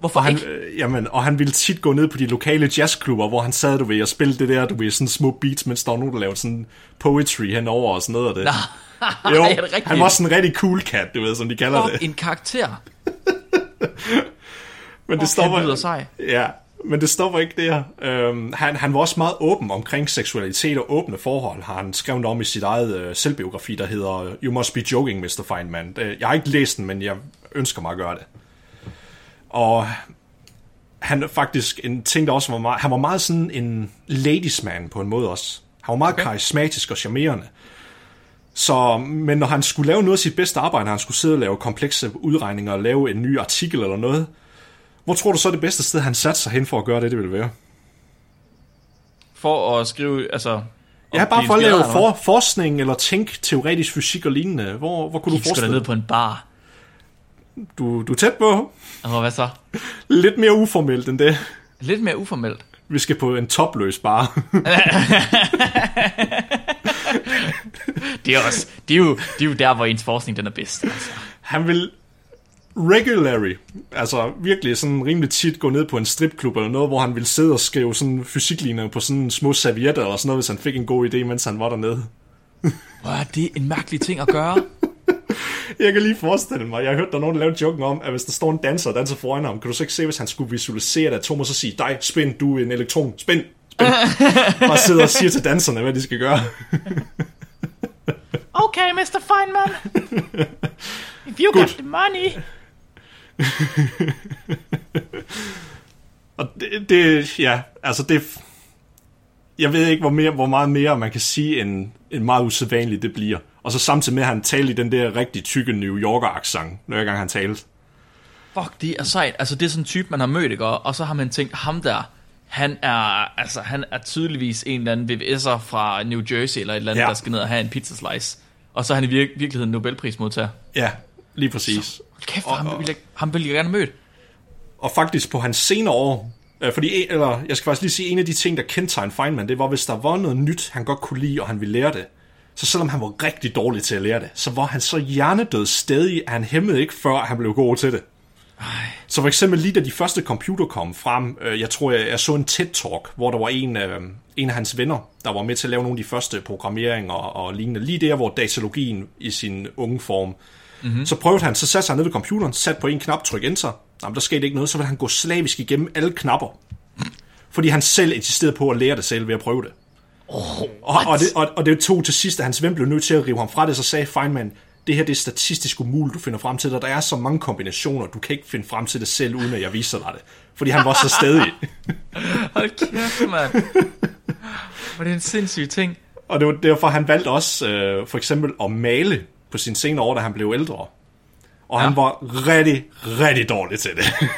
Hvorfor og han, ikke? Øh, jamen, og han ville tit gå ned på de lokale jazzklubber, hvor han sad, du ved, og spille det der, du ved, sådan små beats, mens der var nogen, der lavede sådan poetry henover og sådan noget af det. Nej, jo, er det rigtigt? han var sådan en rigtig cool cat, du ved, som de kalder oh, det. en karakter. men det stopper, lyder sej. Ja, men det stopper ikke der. Øhm, han, han var også meget åben omkring seksualitet og åbne forhold, har han skrevet om i sit eget øh, selvbiografi, der hedder You Must Be Joking, Mr. Feynman. Jeg har ikke læst den, men jeg ønsker mig at gøre det. Og han faktisk en ting, der også var meget... Han var meget sådan en ladiesman på en måde også. Han var meget okay. karismatisk og charmerende. Så, men når han skulle lave noget af sit bedste arbejde, når han skulle sidde og lave komplekse udregninger og lave en ny artikel eller noget, hvor tror du så det bedste sted, han satte sig hen for at gøre det, det ville være? For at skrive, altså... Ja, bare for at lave for, forskning eller tænke teoretisk fysik og lignende. Hvor, hvor kunne Gik du forestille ned på en bar. Du, du er tæt på. Og hvad så? Lidt mere uformelt end det. Lidt mere uformelt? Vi skal på en topløs bar. det, er også, det, er jo, det er jo der, hvor ens forskning den er bedst. Altså. Han vil regularly, altså virkelig sådan rimelig tit gå ned på en stripklub eller noget, hvor han ville sidde og skrive sådan fysikligner på sådan små servietter eller sådan noget, hvis han fik en god idé, mens han var dernede. Hvor er det en mærkelig ting at gøre? jeg kan lige forestille mig, jeg har hørt, der er nogen, der lavede joken om, at hvis der står en danser og danser foran ham, kan du så ikke se, hvis han skulle visualisere et atom, og så sige, dig, spin, du er en elektron, spin, spin. og sidder og siger til danserne, hvad de skal gøre. okay, Mr. Feynman. If you Good. got the money. Og det, det, ja, altså det, jeg ved ikke, hvor, mere, hvor meget mere man kan sige, end, end meget usædvanligt det bliver. Og så samtidig med, at han talte i den der rigtig tykke New Yorker-accent, når gang han talte. Fuck, det er sejt. Altså, det er sådan en type, man har mødt, ikke? Og så har man tænkt, ham der, han er, altså, han er tydeligvis en eller anden VVS'er fra New Jersey, eller et eller andet, ja. der skal ned og have en pizza slice. Og så er han i vir- virkeligheden Nobelprismodtager. Ja, lige præcis. Så, kæft, og, ham, vil jeg, ham vil jeg gerne møde. Og faktisk på hans senere år, øh, fordi, eller jeg skal faktisk lige sige, en af de ting, der kendetegner Feynman, det var, hvis der var noget nyt, han godt kunne lide, og han ville lære det, så selvom han var rigtig dårlig til at lære det, så var han så hjernedød stedig, at han hæmmede ikke, før han blev god til det. Så for eksempel lige da de første computer kom frem, øh, jeg tror, jeg, jeg så en TED-talk, hvor der var en, øh, en af hans venner, der var med til at lave nogle af de første programmeringer og lignende. Lige der, hvor datalogien i sin unge form. Mm-hmm. Så prøvede han, så satte sig ned ved computeren, satte på en knap, tryk enter. Jamen, der skete ikke noget, så ville han gå slavisk igennem alle knapper. Fordi han selv insisterede på at lære det selv ved at prøve det. Oh, og, og, det, og, og det tog til sidst, at hans ven blev nødt til at rive ham fra det, så sagde Feynman, det her det er statistisk umuligt, du finder frem til det. Der er så mange kombinationer, du kan ikke finde frem til det selv, uden at jeg viser dig det. Fordi han var så stedig. Hold kæft, mand. Hvor det er en sindssyg ting. Og det var derfor, han valgte også øh, for eksempel at male på sin senere år, da han blev ældre. Og ja. han var rigtig, rigtig dårlig til det.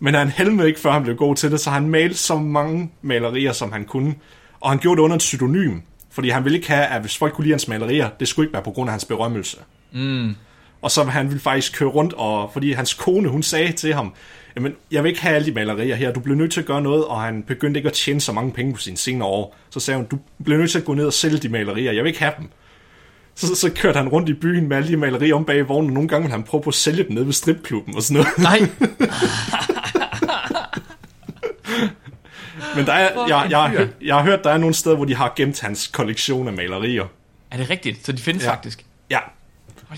Men han helmede ikke, før han blev god til det, så han malte så mange malerier, som han kunne. Og han gjorde det under et pseudonym, fordi han ville ikke have, at hvis folk kunne lide hans malerier, det skulle ikke være på grund af hans berømmelse. Mm. Og så han ville faktisk køre rundt, og fordi hans kone, hun sagde til ham, jamen, jeg vil ikke have alle de malerier her, du bliver nødt til at gøre noget, og han begyndte ikke at tjene så mange penge på sine senere år. Så sagde hun, du bliver nødt til at gå ned og sælge de malerier, jeg vil ikke have dem. Så, så kørte han rundt i byen med alle de malerier om bag i vognen, og nogle gange ville han prøve på at sælge dem ned ved stripklubben og sådan noget. Nej. Men der er, jeg, jeg, jeg, jeg har hørt, der er nogle steder, hvor de har gemt hans kollektion af malerier. Er det rigtigt? Så de findes Ja. faktisk? Ja,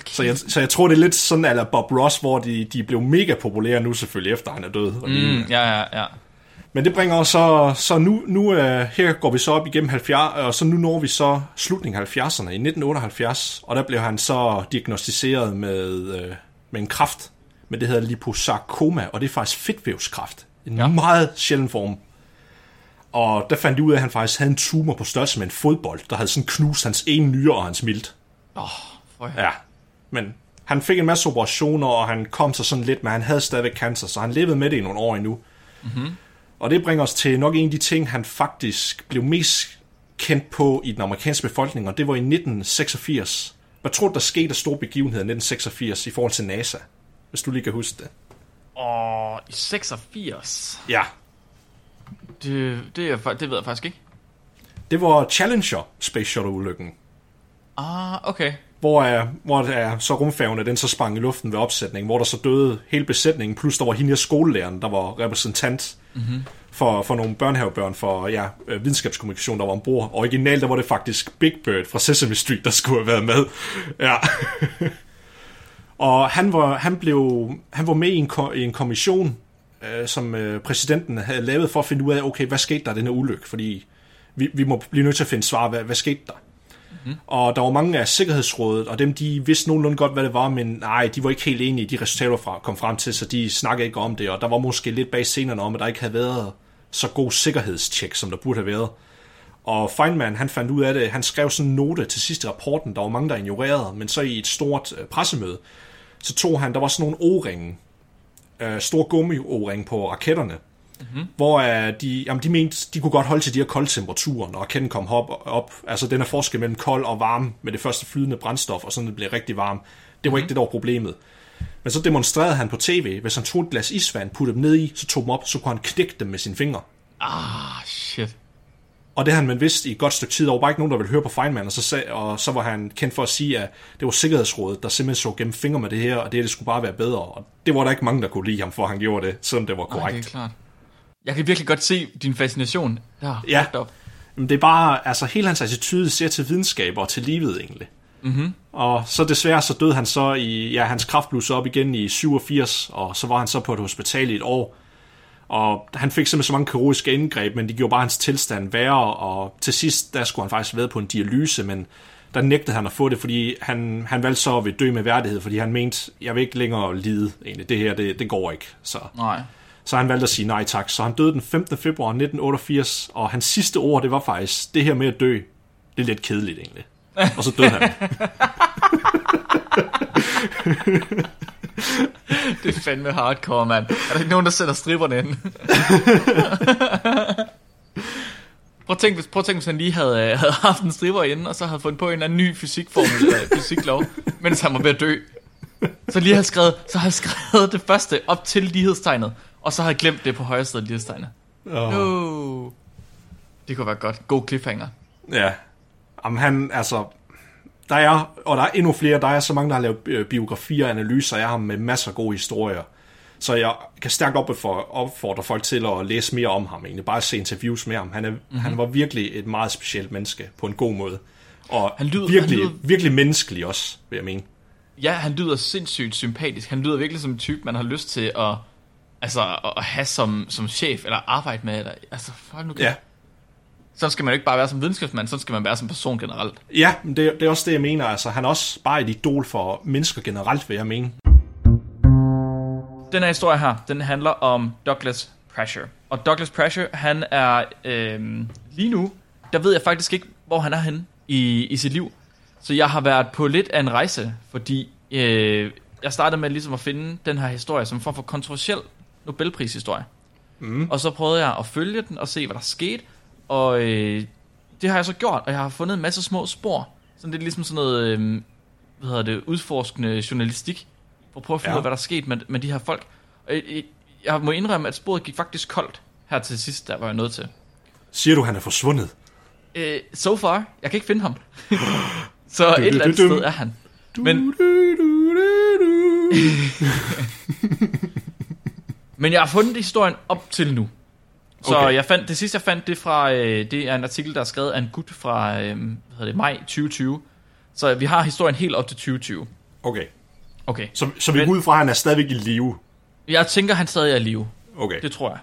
så jeg, så jeg tror, det er lidt sådan, eller Bob Ross, hvor de, de blev mega populære nu selvfølgelig, efter han er død. Og Mm, ja, ja, ja. Men det bringer os så, så nu, nu uh, her går vi så op igennem 70, og så nu når vi så slutningen af 70'erne, i 1978, og der blev han så diagnostiseret med, uh, med en kraft, men det hedder liposarkoma, og det er faktisk fedtvævskræft. En Ja. meget sjælden form. Og der fandt de ud af, at han faktisk havde en tumor på størrelse med en fodbold, der havde sådan knust hans ene nyre og hans milt. Åh, oh, Ja, men han fik en masse operationer, og han kom sig sådan lidt, men han havde stadigvæk cancer, så han levede med det i nogle år endnu. Mm-hmm. Og det bringer os til nok en af de ting, han faktisk blev mest kendt på i den amerikanske befolkning, og det var i 1986. Hvad tror du, der skete af store begivenheder i 1986 i forhold til NASA? Hvis du lige kan huske det. Åh, i 86. Ja, Det, det, er, det ved jeg faktisk ikke. det var Challenger Space Shuttle-ulykken, Ah, okay. hvor, er, hvor er, så rumfærgen den så sprang i luften ved opsætningen, hvor der så døde hele besætningen, plus der var hende skolelæreren, der var repræsentant mm-hmm. for, for nogle børnehavebørn for ja, øh, videnskabskommunikation, der var ombord. Originalt der var det faktisk Big Bird fra Sesame Street, der skulle have været med. Ja. Og han var, han, blev, han var med i en, ko- i en kommission, øh, som øh, præsidenten havde lavet for at finde ud af, okay, hvad skete der den her ulykke? Fordi vi, vi må blive nødt til at finde svar, hvad, hvad skete der? Mm. Og der var mange af Sikkerhedsrådet, og dem de vidste nogenlunde godt, hvad det var, men nej, de var ikke helt enige i de resultater, fra kom frem til, så de snakkede ikke om det, og der var måske lidt bag scenerne om, at der ikke havde været så god sikkerhedstjek, som der burde have været. Og Feynman, han fandt ud af det, han skrev sådan en note til sidste rapporten, der var mange, der ignorerede, men så i et stort øh, pressemøde, så tog han, der var sådan nogle o-ringe, øh, store gummi o på raketterne, mm-hmm. hvor øh, de, jamen, de mente, de kunne godt holde til de her kolde temperaturer, når raketten kom op, op. Altså den er forskel mellem kold og varme med det første flydende brændstof, og sådan det blev rigtig varm. Det var mm-hmm. ikke det, der var problemet. Men så demonstrerede han på tv, hvis han tog et glas isvand, puttede dem ned i, så tog dem op, så kunne han knække dem med sine fingre. Ah, shit. Og det havde man vidst i et godt stykke tid. Der var bare ikke nogen, der ville høre på Feynman, og så, sag, og så var han kendt for at sige, at det var Sikkerhedsrådet, der simpelthen så gennem fingre med det her, og det her det skulle bare være bedre. Og det var der ikke mange, der kunne lide ham for, han gjorde det, selvom det var korrekt. det er klart. Jeg kan virkelig godt se din fascination. Ja. da op. Men det er bare, altså hele hans attitude ser til videnskab og til livet egentlig. Mm-hmm. Og så desværre så døde han så i, ja, hans kraft blussede op igen i 87, og så var han så på et hospital i et år. Og han fik simpelthen så mange kirurgiske indgreb, men det gjorde bare hans tilstand værre, og til sidst, der skulle han faktisk været på en dialyse, men der nægtede han at få det, fordi han, han valgte så at dø med værdighed, fordi han mente, jeg vil ikke længere lide egentlig, det her, det, det går ikke. Så, Nej så han valgte at sige nej tak. Så han døde den 15. februar 1988, og hans sidste ord, det var faktisk, det her med at dø, det er lidt kedeligt egentlig. Og så døde han. Det er fandme hardcore, mand. Er der ikke nogen, der sætter stripperne ind? Prøv at tænke, hvis, prøv at tænke, hvis han lige havde, øh, havde haft en stripper inde, og så havde fundet på en eller anden ny fysikformel, eller fysiklov, mens han var ved at dø. Så lige havde skrevet, så havde skrevet det første op til lighedstegnet, og så havde glemt det på højre side af lighedstegnet. Og, No. Det kunne være godt. God cliffhanger. ja. Jamen han, altså, der er, og der er endnu flere, der er så mange, der har lavet øh, biografier og analyser af ham med masser af gode historier. Så jeg kan stærkt opfordre folk til at læse mere om ham, egentlig. Bare se interviews med ham. Han, er, Mhm. mm-hmm. han var virkelig et meget specielt menneske, på en god måde. Og Han lyder- virkelig, han lyder- virkelig menneskelig også, vil jeg mene. Ja, han lyder sindssygt sympatisk. Han lyder virkelig som en type, man har lyst til at, altså, at have som, som chef, eller arbejde med. Eller, altså, hold nu kæft. Ja, Sådan skal man jo ikke bare være som videnskabsmand, sådan skal man være som person generelt. ja men det, det er også det, jeg mener. Altså, han er også bare et idol for mennesker generelt, vil jeg mene. Den her historie her, den handler om Douglas Pressure. Og Douglas Pressure, han er øh, lige nu, der ved jeg faktisk ikke, hvor han er henne i, i sit liv. Så jeg har været på lidt af en rejse, fordi øh, jeg startede med ligesom at finde den her historie som en form for kontroversiel Nobelprishistorie. Mm. Og så prøvede jeg at følge den og se, hvad der skete. Og øh, det har jeg så gjort, og jeg har fundet en masse små spor. Sådan lidt ligesom sådan noget, øh, hvad hedder det, udforskende journalistik. For at prøve at finde Ja. ud af, hvad der er sket med, med de her folk. Og jeg, jeg- må indrømme, at sporet gik faktisk koldt her til sidst, der var jeg nødt til. Siger du, han er forsvundet? Øh, so far, jeg kan ikke finde ham. så et eller andet du, du. sted er han. Men, men jeg har fundet historien op til nu. Så Okay. jeg fandt, det sidste jeg fandt, det, fra, øh, det er en artikel, der er skrevet af en gut fra øh, hvad hedder det, maj 2020. Så vi har historien helt op til 2020. Okay, Okay. så, så vi går ud fra, at han er stadigvæk i live. Jeg tænker, han stadig er i live. Okay, Det tror jeg.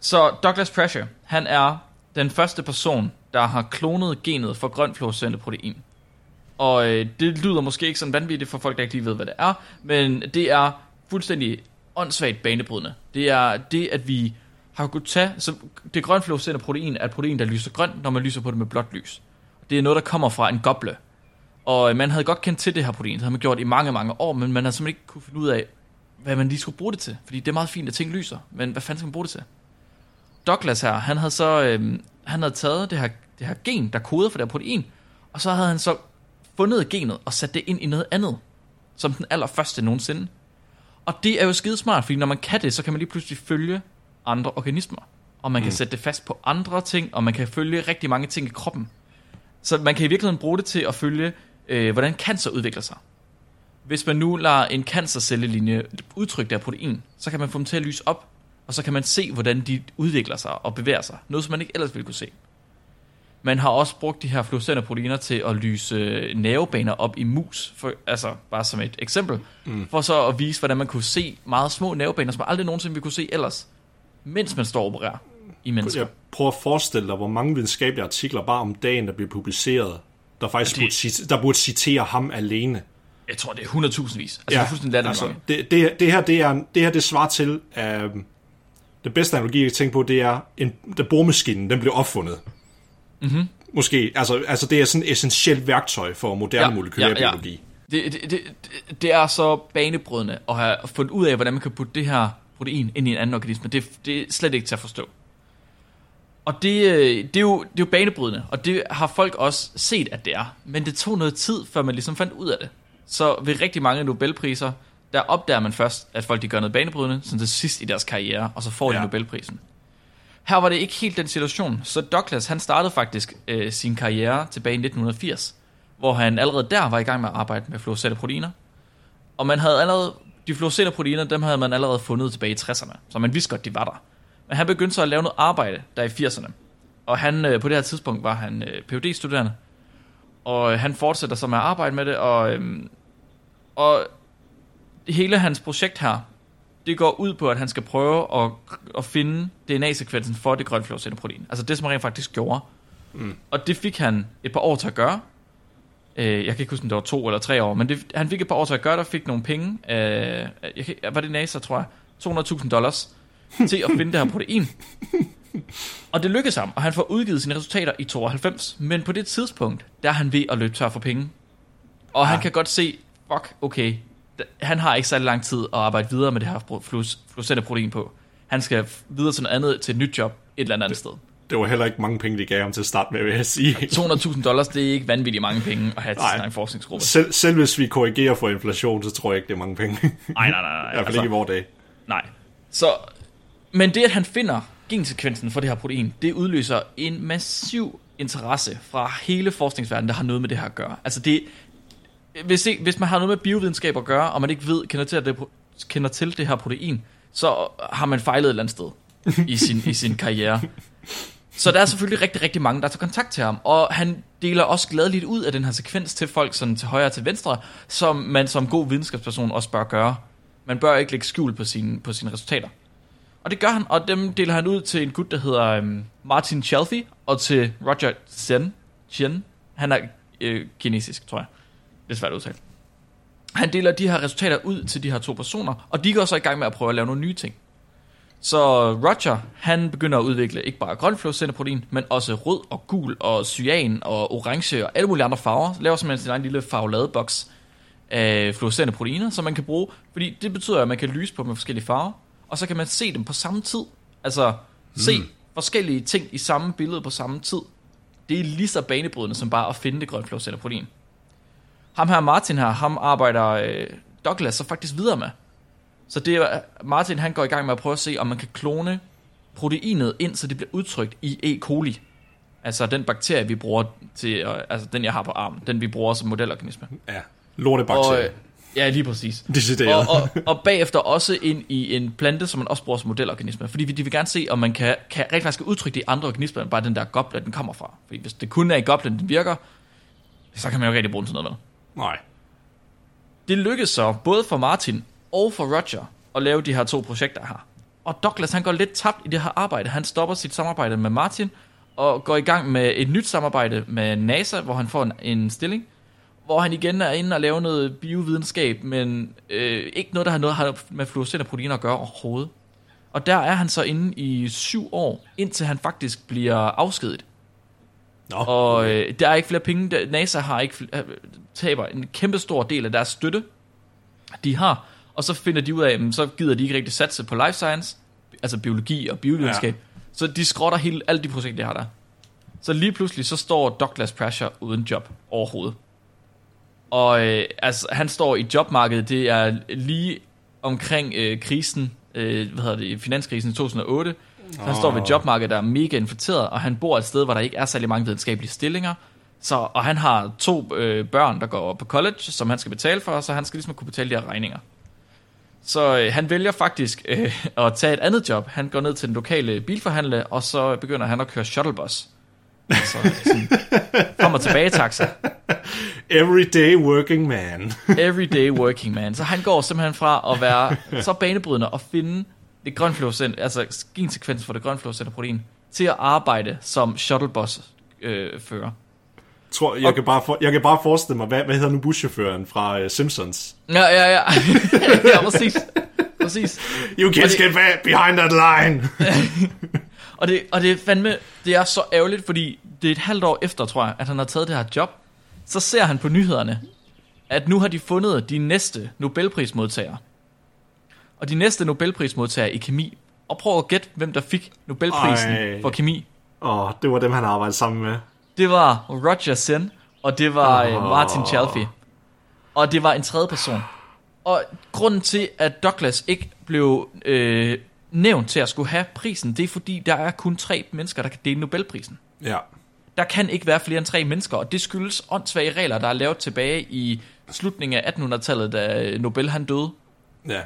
Så Douglas Pressure, han er den første person, der har klonet genet for grøn fluorescente protein. Og øh, det lyder måske ikke sådan vanvittigt for folk, der ikke lige ved, hvad det er, men det er fuldstændig åndssvagt banebrydende. Det er det, at vi har kunnet tage... Så det grøn protein er et protein, der lyser grønt, når man lyser på det med blåt lys. Det er noget, der kommer fra en goble. Og øh, man havde godt kendt til det her protein, det havde man gjort i mange, mange år, men man har simpelthen ikke kunne finde ud af, hvad man lige skulle bruge det til. Fordi det er meget fint, at ting lyser, men hvad fanden skal man bruge det til? Douglas her, han havde så øhm, han havde taget det her, det her gen, der koder for det her protein, og så havde han så fundet genet og sat det ind i noget andet, som den allerførste nogensinde. Og det er jo skidesmart, fordi når man kan det, så kan man lige pludselig følge andre organismer. Og man kan sætte det fast på andre ting, og man kan følge rigtig mange ting i kroppen. Så man kan i virkeligheden bruge det til at følge, øh, hvordan cancer udvikler sig. Hvis man nu lader en cancercellelinje udtrykke det her protein, så kan man få dem til at lyse op, og så kan man se, hvordan de udvikler sig og bevæger sig. Noget, som man ikke ellers ville kunne se. Man har også brugt de her fluorescente proteiner til at lyse øh, nervebaner op i mus, for, altså bare som et eksempel, mm. for så at vise, hvordan man kunne se meget små nervebaner, som aldrig nogensinde ville kunne se ellers, mens man står og opererer i mennesker. jeg prøver at forestille dig, hvor mange videnskabelige artikler bare om dagen, der bliver publiceret, der faktisk Det- burde, der burde citere ham alene. Jeg tror, det er 100.000 vis. Altså, ja, det er fuldstændig altså, det, det, det, her, det, er, det her, det svarer til, uh, det bedste analogi, jeg kan tænke på, det er, en, da boremaskinen, den blev opfundet. Mm-hmm. Måske, altså, altså det er sådan et essentielt værktøj for moderne ja, molekylær ja, ja. biologi. Det, det, det, det- er så banebrydende at have fundet ud af, hvordan man kan putte det her protein ind i en anden organisme. Det, det er slet ikke til at forstå. Og det, øh, det, er jo, det er jo banebrydende, og det har folk også set, at det er. Men det tog noget tid, før man ligesom fandt ud af det. Så ved rigtig mange Nobelpriser, der opdager man først, at folk de gør noget banebrydende, sådan til sidst i deres karriere, og så får de Ja. Nobelprisen. Her var det ikke helt den situation, så Douglas han startede faktisk øh, sin karriere tilbage i 1980, hvor han allerede der var i gang med at arbejde med fluorescerende proteiner. Og man havde allerede, de fluorescerende proteiner, dem havde man allerede fundet tilbage i 60'erne, så man vidste godt, de var der. Men han begyndte så at lave noget arbejde der i 80'erne. Og han, øh, på det her tidspunkt var han øh, phd studerende og øh, han fortsætter så med at arbejde med det, og, øh, og hele hans projekt her, det går ud på, at han skal prøve at, at finde DNA-sekvensen for det grønne fluorescente protein. Altså det, som han rent faktisk gjorde. Mm. Og det fik han et par år til at gøre. Øh, jeg kan ikke huske, om det var to eller tre år, men det, han fik et par år til at gøre, der fik nogle penge. Øh, jeg kan, var det NASA, tror jeg? 200.000 dollars til at finde det her protein. Og det lykkedes ham, og han får udgivet sine resultater i 92. Men på det tidspunkt, der er han ved at løbe tør for penge. Og ja. han kan godt se, fuck, okay, han har ikke særlig lang tid at arbejde videre med det her fluorescente protein på. Han skal videre til noget andet, til et nyt job et eller andet, andet sted. Det var heller ikke mange penge, de gav ham til at starte med, vil jeg sige. 200.000 dollars, det er ikke vanvittigt mange penge at have til sin egen forskningsgruppe. Selv, selv hvis vi korrigerer for inflation, så tror jeg ikke, det er mange penge. I Nej, nej, nej. nej. hvert fald ikke i vores dag. Nej. Så, men det, at han finder gensekvensen for det her protein, det udløser en massiv interesse fra hele forskningsverdenen, der har noget med det her at gøre. Altså det, hvis, ikke, hvis man har noget med biovidenskab at gøre, og man ikke ved, kender til, at det, kender til det her protein, så har man fejlet et eller andet sted i sin, i sin karriere. Så der er selvfølgelig rigtig, rigtig mange, der tager kontakt til ham, og han deler også gladeligt ud af den her sekvens til folk sådan til højre og til venstre, som man som god videnskabsperson også bør gøre. Man bør ikke lægge skjul på sine, på sine resultater. Og det gør han, og dem deler han ud til en gut, der hedder øhm, Martin Chalfie, og til Roger Chen. Chen. Han er øh, kinesisk, tror jeg. Det er svært at udtale. Han deler de her resultater ud til de her to personer, og de går så i gang med at prøve at lave nogle nye ting. Så Roger, han begynder at udvikle ikke bare grønflåscenterprotein, men også rød og gul og cyan og orange og alle mulige andre farver. Laver simpelthen sin egen lille farveladeboks af fluorescente proteiner, som man kan bruge, fordi det betyder, at man kan lyse på dem med forskellige farver, og så kan man se dem på samme tid. Altså se forskellige ting i samme billede på samme tid. Det er lige så banebrydende som bare at finde det grønflåscente protein. Ham her, Martin her, ham arbejder øh, Douglas så faktisk videre med. Så det er, Martin han går i gang med at prøve at se, om man kan klone proteinet ind, så det bliver udtrykt i E. coli. Altså den bakterie, vi bruger til, øh, altså den jeg har på armen, den vi bruger som modelorganisme. Ja, Og, lortebakterier. øh, ja, lige præcis. Decideret. Og, og, og bagefter også ind i en plante, som man også bruger som modelorganisme. Fordi vi- de vil gerne se, om man kan, kan rent faktisk udtrykke de andre organismer, end bare den der goblet, den kommer fra. Fordi hvis det kun er i goblen, den virker, så kan man jo ikke rigtig bruge den til noget med. Nej. Det lykkedes så både for Martin og for Roger at lave de her to projekter her. Og Douglas han går lidt tabt i det her arbejde. Han stopper sit samarbejde med Martin og går i gang med et nyt samarbejde med NASA, hvor han får en, en stilling, hvor han igen er inde og lave noget biovidenskab, men øh, ikke noget, der har noget har med fluorescente proteiner at gøre overhovedet. Og der er han så inde i syv år, indtil han faktisk bliver afskediget. Nå, Og øh, der er ikke flere penge. NASA har ikke øh, taber en kæmpe stor del af deres støtte, de har. Og så finder de ud af, at så gider de ikke rigtig satse på life science, altså biologi og biovidenskab. Ja. Så de skrotter hele, alle de projekter, de har der. Så lige pludselig, så står Douglas Pressure uden job overhovedet. Og øh, altså, han står i jobmarkedet, det er lige omkring øh, krisen, øh, hvad hedder det, finanskrisen i 2008. Så han står ved jobmarkedet, der er mega infiltreret, og han bor et sted, hvor der ikke er særlig mange videnskabelige stillinger. Så, og han har to øh, børn, der går på college, som han skal betale for, så han skal ligesom kunne betale de her regninger. Så øh, han vælger faktisk øh, at tage et andet job. Han går ned til den lokale bilforhandler, og så begynder han at køre shuttlebus. Altså sådan, og tilbage taxa. everyday working man. Everyday working man. Så han går simpelthen fra at være så banebrydende og finde det grønflåscent, altså gensekvensen for det grønflåscent protein, til at arbejde som shuttlebus øh, fører. Tror, jeg, kan bare for, jeg kan bare forestille mig, hvad, hvad hedder nu buschaufføren fra uh, Simpsons? Ja, ja, ja. ja, præcis. Præcis. You det- get back behind that line! Og det, og det er fandme, det er så ærgerligt, fordi det er et halvt år efter, tror jeg, at han har taget det her job. Så ser han på nyhederne, at nu har de fundet de næste Nobelprismodtagere. Og de næste Nobelprismodtagere i kemi. Og prøv at gætte, hvem der fik Nobelprisen Ej. for kemi. Åh, oh, det var dem, han arbejdede sammen med. Det var Roger Sen, og det var oh. Martin Chalfie. Og det var en tredje person. Og grunden til, at Douglas ikke blev øh, nævnt til at skulle have prisen, det er fordi, der er kun tre mennesker, der kan dele Nobelprisen. Ja. Der kan ikke være flere end tre mennesker, og det skyldes åndssvage regler, der er lavet tilbage i slutningen af 1800-tallet, da Nobel han døde. Ja.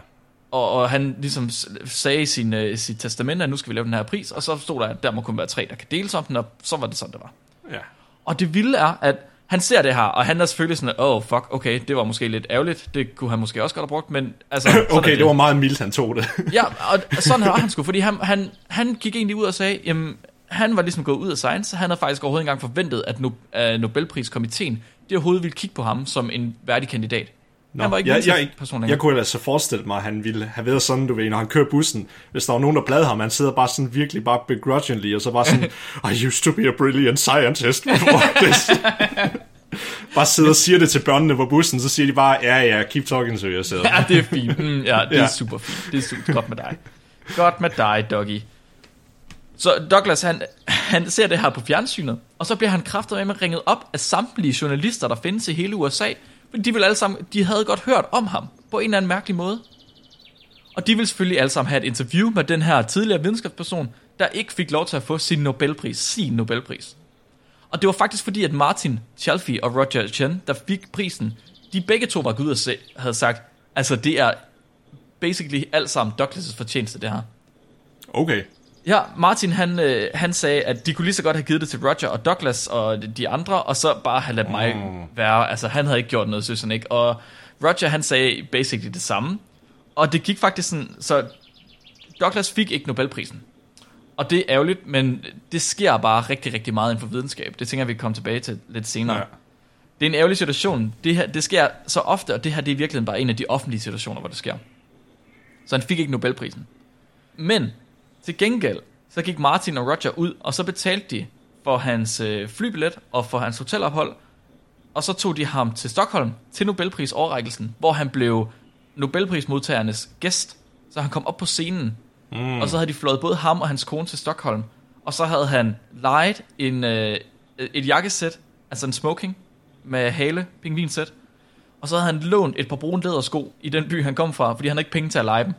Og, og han ligesom sagde i sin, uh, sit testament, at nu skal vi lave den her pris, og så stod der, at der må kun være tre, der kan deles om den, og så var det sådan, det var. Ja. Og det vilde er, at han ser det her, og han er selvfølgelig sådan, åh, oh, fuck, okay, det var måske lidt ærgerligt, det kunne han måske også godt have brugt, men altså... Okay, det var meget mildt, han tog det. Ja, og sådan var han sgu, fordi han, han, han gik egentlig ud og sagde, jamen, han var ligesom gået ud af science, han havde faktisk overhovedet engang forventet, at no, uh, Nobelpriskomiteen, det overhovedet ville kigge på ham som en værdig kandidat. Nå, han var ikke jeg, jeg, person jeg længere. kunne ellers så forestille mig, at han ville have været sådan, du ved, når han kører bussen, hvis der var nogen, der bladede ham, han sidder bare sådan virkelig bare begrudgingly, og så bare sådan, I used to be a brilliant scientist before this. bare sidder og siger det til børnene på bussen, så siger de bare, ja, ja, keep talking to yourself. Ja, det er fint. Mm, ja, det er Ja. super fint. Det er super godt med dig. Godt med dig, Doggy. Så Douglas, han, han ser det her på fjernsynet, og så bliver han kraftet med ringet op af samtlige journalister, der findes i hele USA, de, vil alle sammen, de havde godt hørt om ham på en eller anden mærkelig måde. Og de vil selvfølgelig alle sammen have et interview med den her tidligere videnskabsperson, der ikke fik lov til at få sin Nobelpris, sin Nobelpris. Og det var faktisk fordi, at Martin Chalfie og Roger Chen, der fik prisen, de begge to var gået ud og se, havde sagt, altså det er basically alt sammen Douglas' fortjeneste, det her. Okay. Ja, Martin han, øh, han sagde, at de kunne lige så godt have givet det til Roger og Douglas og de andre, og så bare have ladet mig være. Altså, han havde ikke gjort noget, synes han ikke. Og Roger, han sagde basically det samme. Og det gik faktisk sådan, så Douglas fik ikke Nobelprisen. Og det er ærgerligt, men det sker bare rigtig, rigtig meget inden for videnskab. Det tænker jeg, vi kan komme tilbage til lidt senere. Ja. Det er en ærgerlig situation. Det, her, det sker så ofte, og det her det er i virkeligheden bare en af de offentlige situationer, hvor det sker. Så han fik ikke Nobelprisen. Men til gengæld, så gik Martin og Roger ud, og så betalte de for hans øh, flybillet og for hans hotelophold. Og så tog de ham til Stockholm til Nobelpris overrækkelsen, hvor han blev Nobelprismodtagernes gæst. Så han kom op på scenen, mm. og så havde de flået både ham og hans kone til Stockholm. Og så havde han lejet en, øh, et jakkesæt, altså en smoking med hale, pingvinsæt. Og så havde han lånt et par brune lædersko i den by, han kom fra, fordi han havde ikke penge til at lege dem.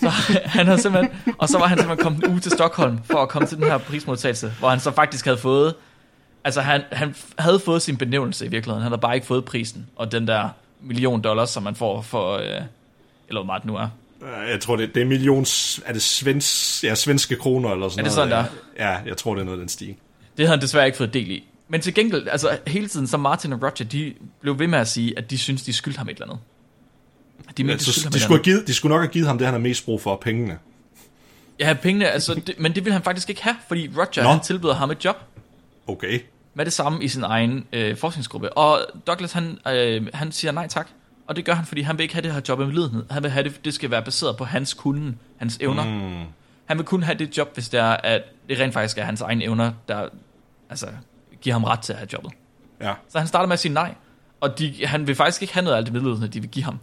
Så han havde simpelthen, og så var han simpelthen kommet ud til Stockholm for at komme til den her prismodtagelse, hvor han så faktisk havde fået, altså han, han havde fået sin benævnelse i virkeligheden, han havde bare ikke fået prisen, og den der million dollars, som man får for, øh, eller hvor meget det nu er. Jeg tror, det, det er millions... Er det svens, ja, svenske kroner eller sådan Er det noget? sådan, ja. jeg tror, det er noget den stil. Det havde han desværre ikke fået del i. Men til gengæld, altså hele tiden, så Martin og Roger, de blev ved med at sige, at de synes, de skyldte ham et eller andet. De mente, skyldte ham de, skulle givet, de skulle nok have givet ham det, han har mest brug for, pengene. Ja, pengene, altså, det, men det ville han faktisk ikke have, fordi Roger, Nå. han tilbyder ham et job Okay. med det samme i sin egen øh, forskningsgruppe. Og Douglas, han, øh, han siger nej tak. Og det gør han, fordi han vil ikke have det her job med lidenhed. Han vil have det, det skal være baseret på hans kunden, hans evner. Mm. Han vil kun have det job, hvis det er, at det rent faktisk er hans egne evner, der altså, giver ham ret til at have jobbet. Ja. Så han starter med at sige nej. Og de, han vil faktisk ikke have noget af alt det medlidende, de vil give ham.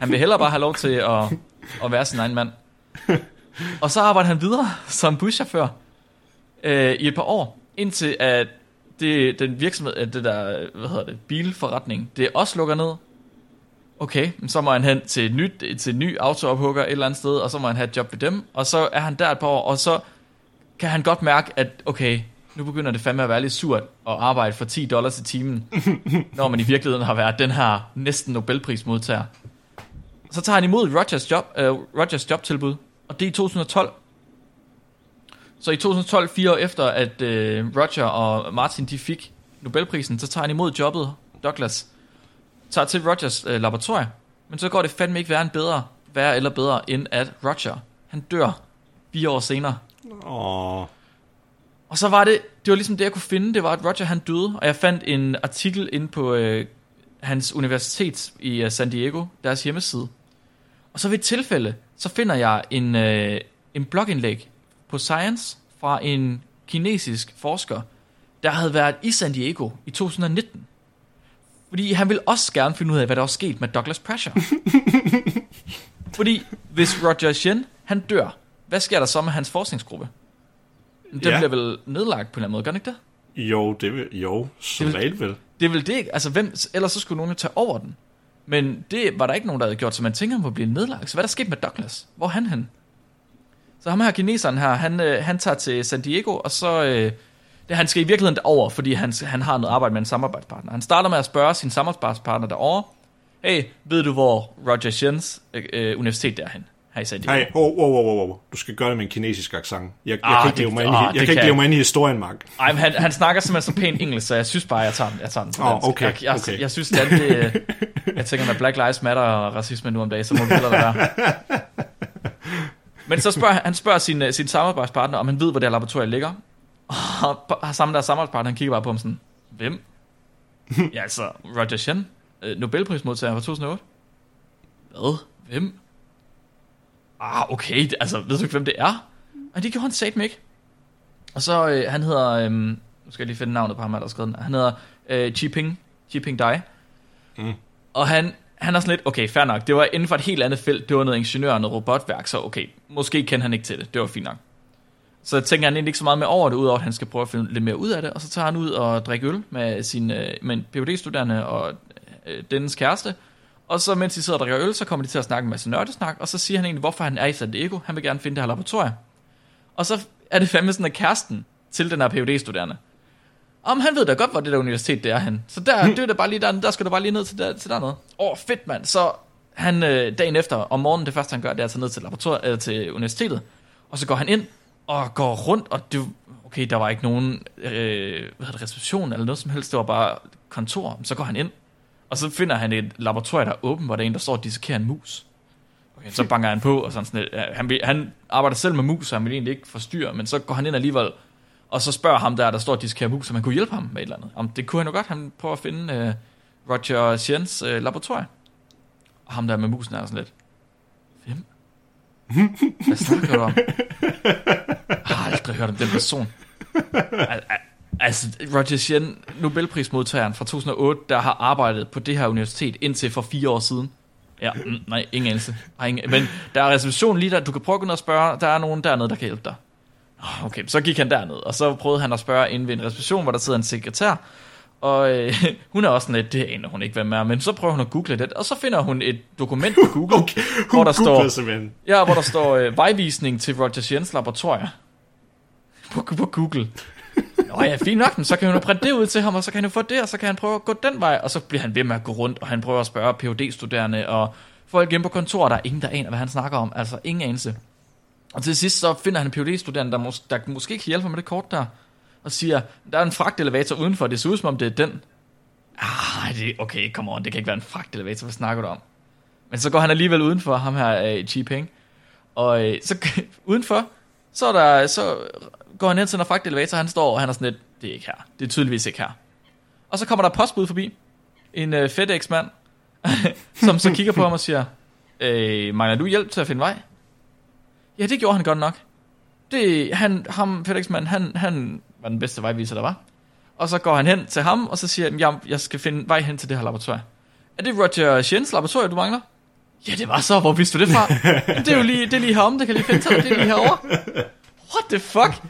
Han vil hellere bare have lov til at, at være sin egen mand. Og så arbejder han videre som buschauffør øh, i et par år, indtil at det, den virksomhed, det der, hvad hedder det, bilforretning, det også lukker ned. Okay, så må han hen til, et nyt, til en ny autoophugger et eller andet sted, og så må han have et job ved dem, og så er han der et par år, og så kan han godt mærke, at okay, nu begynder det fandme at være lidt surt at arbejde for 10 dollars i timen, når man i virkeligheden har været den her næsten Nobelprismodtager. Så tager han imod Rogers, job, øh, Rogers jobtilbud, og det er i 2012. Så i 2012, fire år efter, at øh, Roger og Martin de fik Nobelprisen, så tager han imod jobbet, Douglas, tager til Rogers øh, laboratorie, men så går det fandme ikke værre, end bedre, værre eller bedre, end at Roger, han dør fire år senere. Åh, Og så var det, det var ligesom det, jeg kunne finde, det var, at Roger han døde, og jeg fandt en artikel inde på øh, hans universitet i øh, San Diego, deres hjemmeside. Og så ved et tilfælde, så finder jeg en, øh, en blogindlæg på Science fra en kinesisk forsker, der havde været i San Diego i 2019. Fordi han ville også gerne finde ud af, hvad der var sket med Douglas Pressure. Fordi hvis Roger Shen, han dør, hvad sker der så med hans forskningsgruppe? Den Ja. bliver vel nedlagt på en eller anden måde, gør den ikke det? jo, det vil, jo, som Det vil- regel vel. Det vel det, ikke? altså hvem, ellers så skulle nogen jo tage over den. Men det var der ikke nogen, der havde gjort, så man tænker, han må blive nedlagt. Så hvad er der sket med Douglas? Hvor er han hen? Så ham her kineseren her, han, øh, han tager til San Diego, og så... Øh, det, han skal i virkeligheden over, fordi han, han har noget arbejde med en samarbejdspartner. Han starter med at spørge sin samarbejdspartner derovre, hey, ved du, hvor Roger Shens øh, øh, universitet er hen? Her i San Diego. Hey, oh, oh, oh, oh, oh. Du skal gøre det med en kinesisk accent. Jeg, jeg Ah, kan ikke det- leve mig ind, i, ah, jeg kan kan ikke leve jeg. mig ind i historien, Mark. Ej, men han, han snakker simpelthen så pænt engelsk, så jeg synes bare, jeg tager den, jeg tager den dansk. okay, jeg, jeg, okay. jeg synes, det er det, jeg tænker med Black Lives Matter og racisme nu om dagen, så må vi hellere være. Men så spørger han- han spørger sin, øh, sin samarbejdspartner, om han ved, hvor det her laboratorium ligger. Og sammen der samarbejdspartner, han kigger bare på ham sådan, hvem? ja, altså, Roger Shen, øh, Nobelprismodtager fra 2008. Hvad? Hvem? Ah, okay, altså, ved du ikke, hvem det er? Og det gjorde han satme ikke. Og så, øh, han hedder, øh, nu skal jeg lige finde navnet på ham, der har skrevet den. Han hedder øh, Chiping, Chiping Dai. Mm. Og han, han er sådan lidt, okay, fair nok, det var inden for et helt andet felt, det var noget ingeniør og noget robotværk, så okay, måske kender han ikke til det, det var fint nok. Så tænker han egentlig ikke så meget mere over det, udover at han skal prøve at finde lidt mere ud af det, og så tager han ud og drikker øl med sin øh, med en PhD-studerende og øh, dennes kæreste, og så mens de sidder og drikker øl, så kommer de til at snakke en masse nørdesnak, og så siger han egentlig, hvorfor han er i San Diego, han vil gerne finde det her laboratorium. Og så er det fandme sådan, at kæresten til den her PhD-studerende, om han ved da godt, hvor det der universitet det er hen. Så der, det er da bare lige der, der skal du bare lige ned til, der, til dernede. Åh, oh, fedt mand. Så han øh, dagen efter, om morgenen, det første han gør, det er at tage ned til, laboratoriet, eller til universitetet, og så går han ind og går rundt, og det, okay, der var ikke nogen øh, hvad hedder det, reception eller noget som helst, det var bare kontor. Så går han ind, og så finder han et laboratorium, der er åbent, hvor der er en, der står og dissekerer en mus. Okay, så banker han på, og sådan sådan Han, han arbejder selv med mus, så han vil egentlig ikke forstyrre, men så går han ind alligevel, og så spørger ham der, der står og dissekerer mus, om han kunne hjælpe ham med et eller andet. Om det kunne han jo godt, han prøver at finde øh, Roger Shiens øh, laboratorium. Og ham der med musen er sådan lidt, hvem? Hvad snakker du om? Jeg har aldrig hørt om den person. Al- al- Altså, Roger Shen, Nobelprismodtageren fra 2008, der har arbejdet på det her universitet indtil for fire år siden. Ja, mm, nej, ingen anelse. Ingen, men der er reservation lige der, du kan prøve at gå ned og spørge, der er nogen dernede, der kan hjælpe dig. Okay, så gik han derned, og så prøvede han at spørge inde ved en reception, hvor der sidder en sekretær, og øh, hun er også sådan lidt, det aner hun ikke, med er, men så prøver hun at google det, og så finder hun et dokument på Google, Okay, hvor der står, simpelthen. Ja, hvor der står øh, vejvisning til Roger Jens laboratorium. På, på Google. Nå ja, fint nok, men så kan hun jo printe det ud til ham, og så kan han jo få det, og så kan han prøve at gå den vej, og så bliver han ved med at gå rundt, og han prøver at spørge phd studerende og folk inde på kontoret, der er ingen, der aner, hvad han snakker om, altså ingen anelse. Og til sidst så finder han en phd studerende der, mås- der måske kan hjælpe ham med det kort der, og siger, der er en fragtelevator udenfor, det ser ud som om det er den. Ah, det, okay, come on, det kan ikke være en fragtelevator, hvad snakker du om? Men så går han alligevel udenfor, ham her, øh, Chi Og øh, så udenfor, så, er der, så går han hen til en fragtelevator, han står, og han er sådan lidt, det er ikke her. Det er tydeligvis ikke her. Og så kommer der postbud forbi. En øh, FedEx-mand, som så kigger på ham og siger, øh, mangler du hjælp til at finde vej? Ja, det gjorde han godt nok. Det, han, ham, FedEx-manden, han, han var den bedste vejviser, der var. Og så går han hen til ham, og så siger han, jeg, jeg skal finde vej hen til det her laboratorium. Er det Roger Shens laboratorium, du mangler? Ja, det var så. Hvor vidste du det fra? det er jo lige, det er lige herom, det kan lige finde til dig. Det er lige herovre. What the fuck?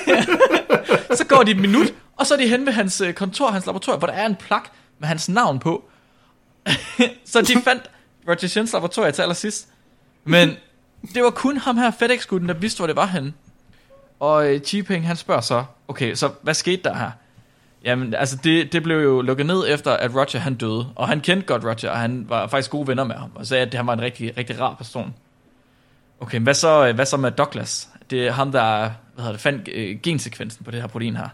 så går de et minut, og så er de hen ved hans øh, kontor, hans laboratorium, hvor der er en plak med hans navn på. så de fandt Roger Shens laboratorium til allersidst. Men det var kun ham her, FedEx-gutten, der vidste, hvor det var henne. Og øh, Chi-Peng, han spørger så, okay, så hvad skete der her? Jamen, altså det, det blev jo lukket ned efter, at Roger han døde. Og han kendte godt Roger, og han var faktisk gode venner med ham. Og sagde, at han var en rigtig, rigtig rar person. Okay, hvad så, øh, hvad så med Douglas? Det er ham, der hvad hedder det, fandt øh, gensekvensen på det her protein her.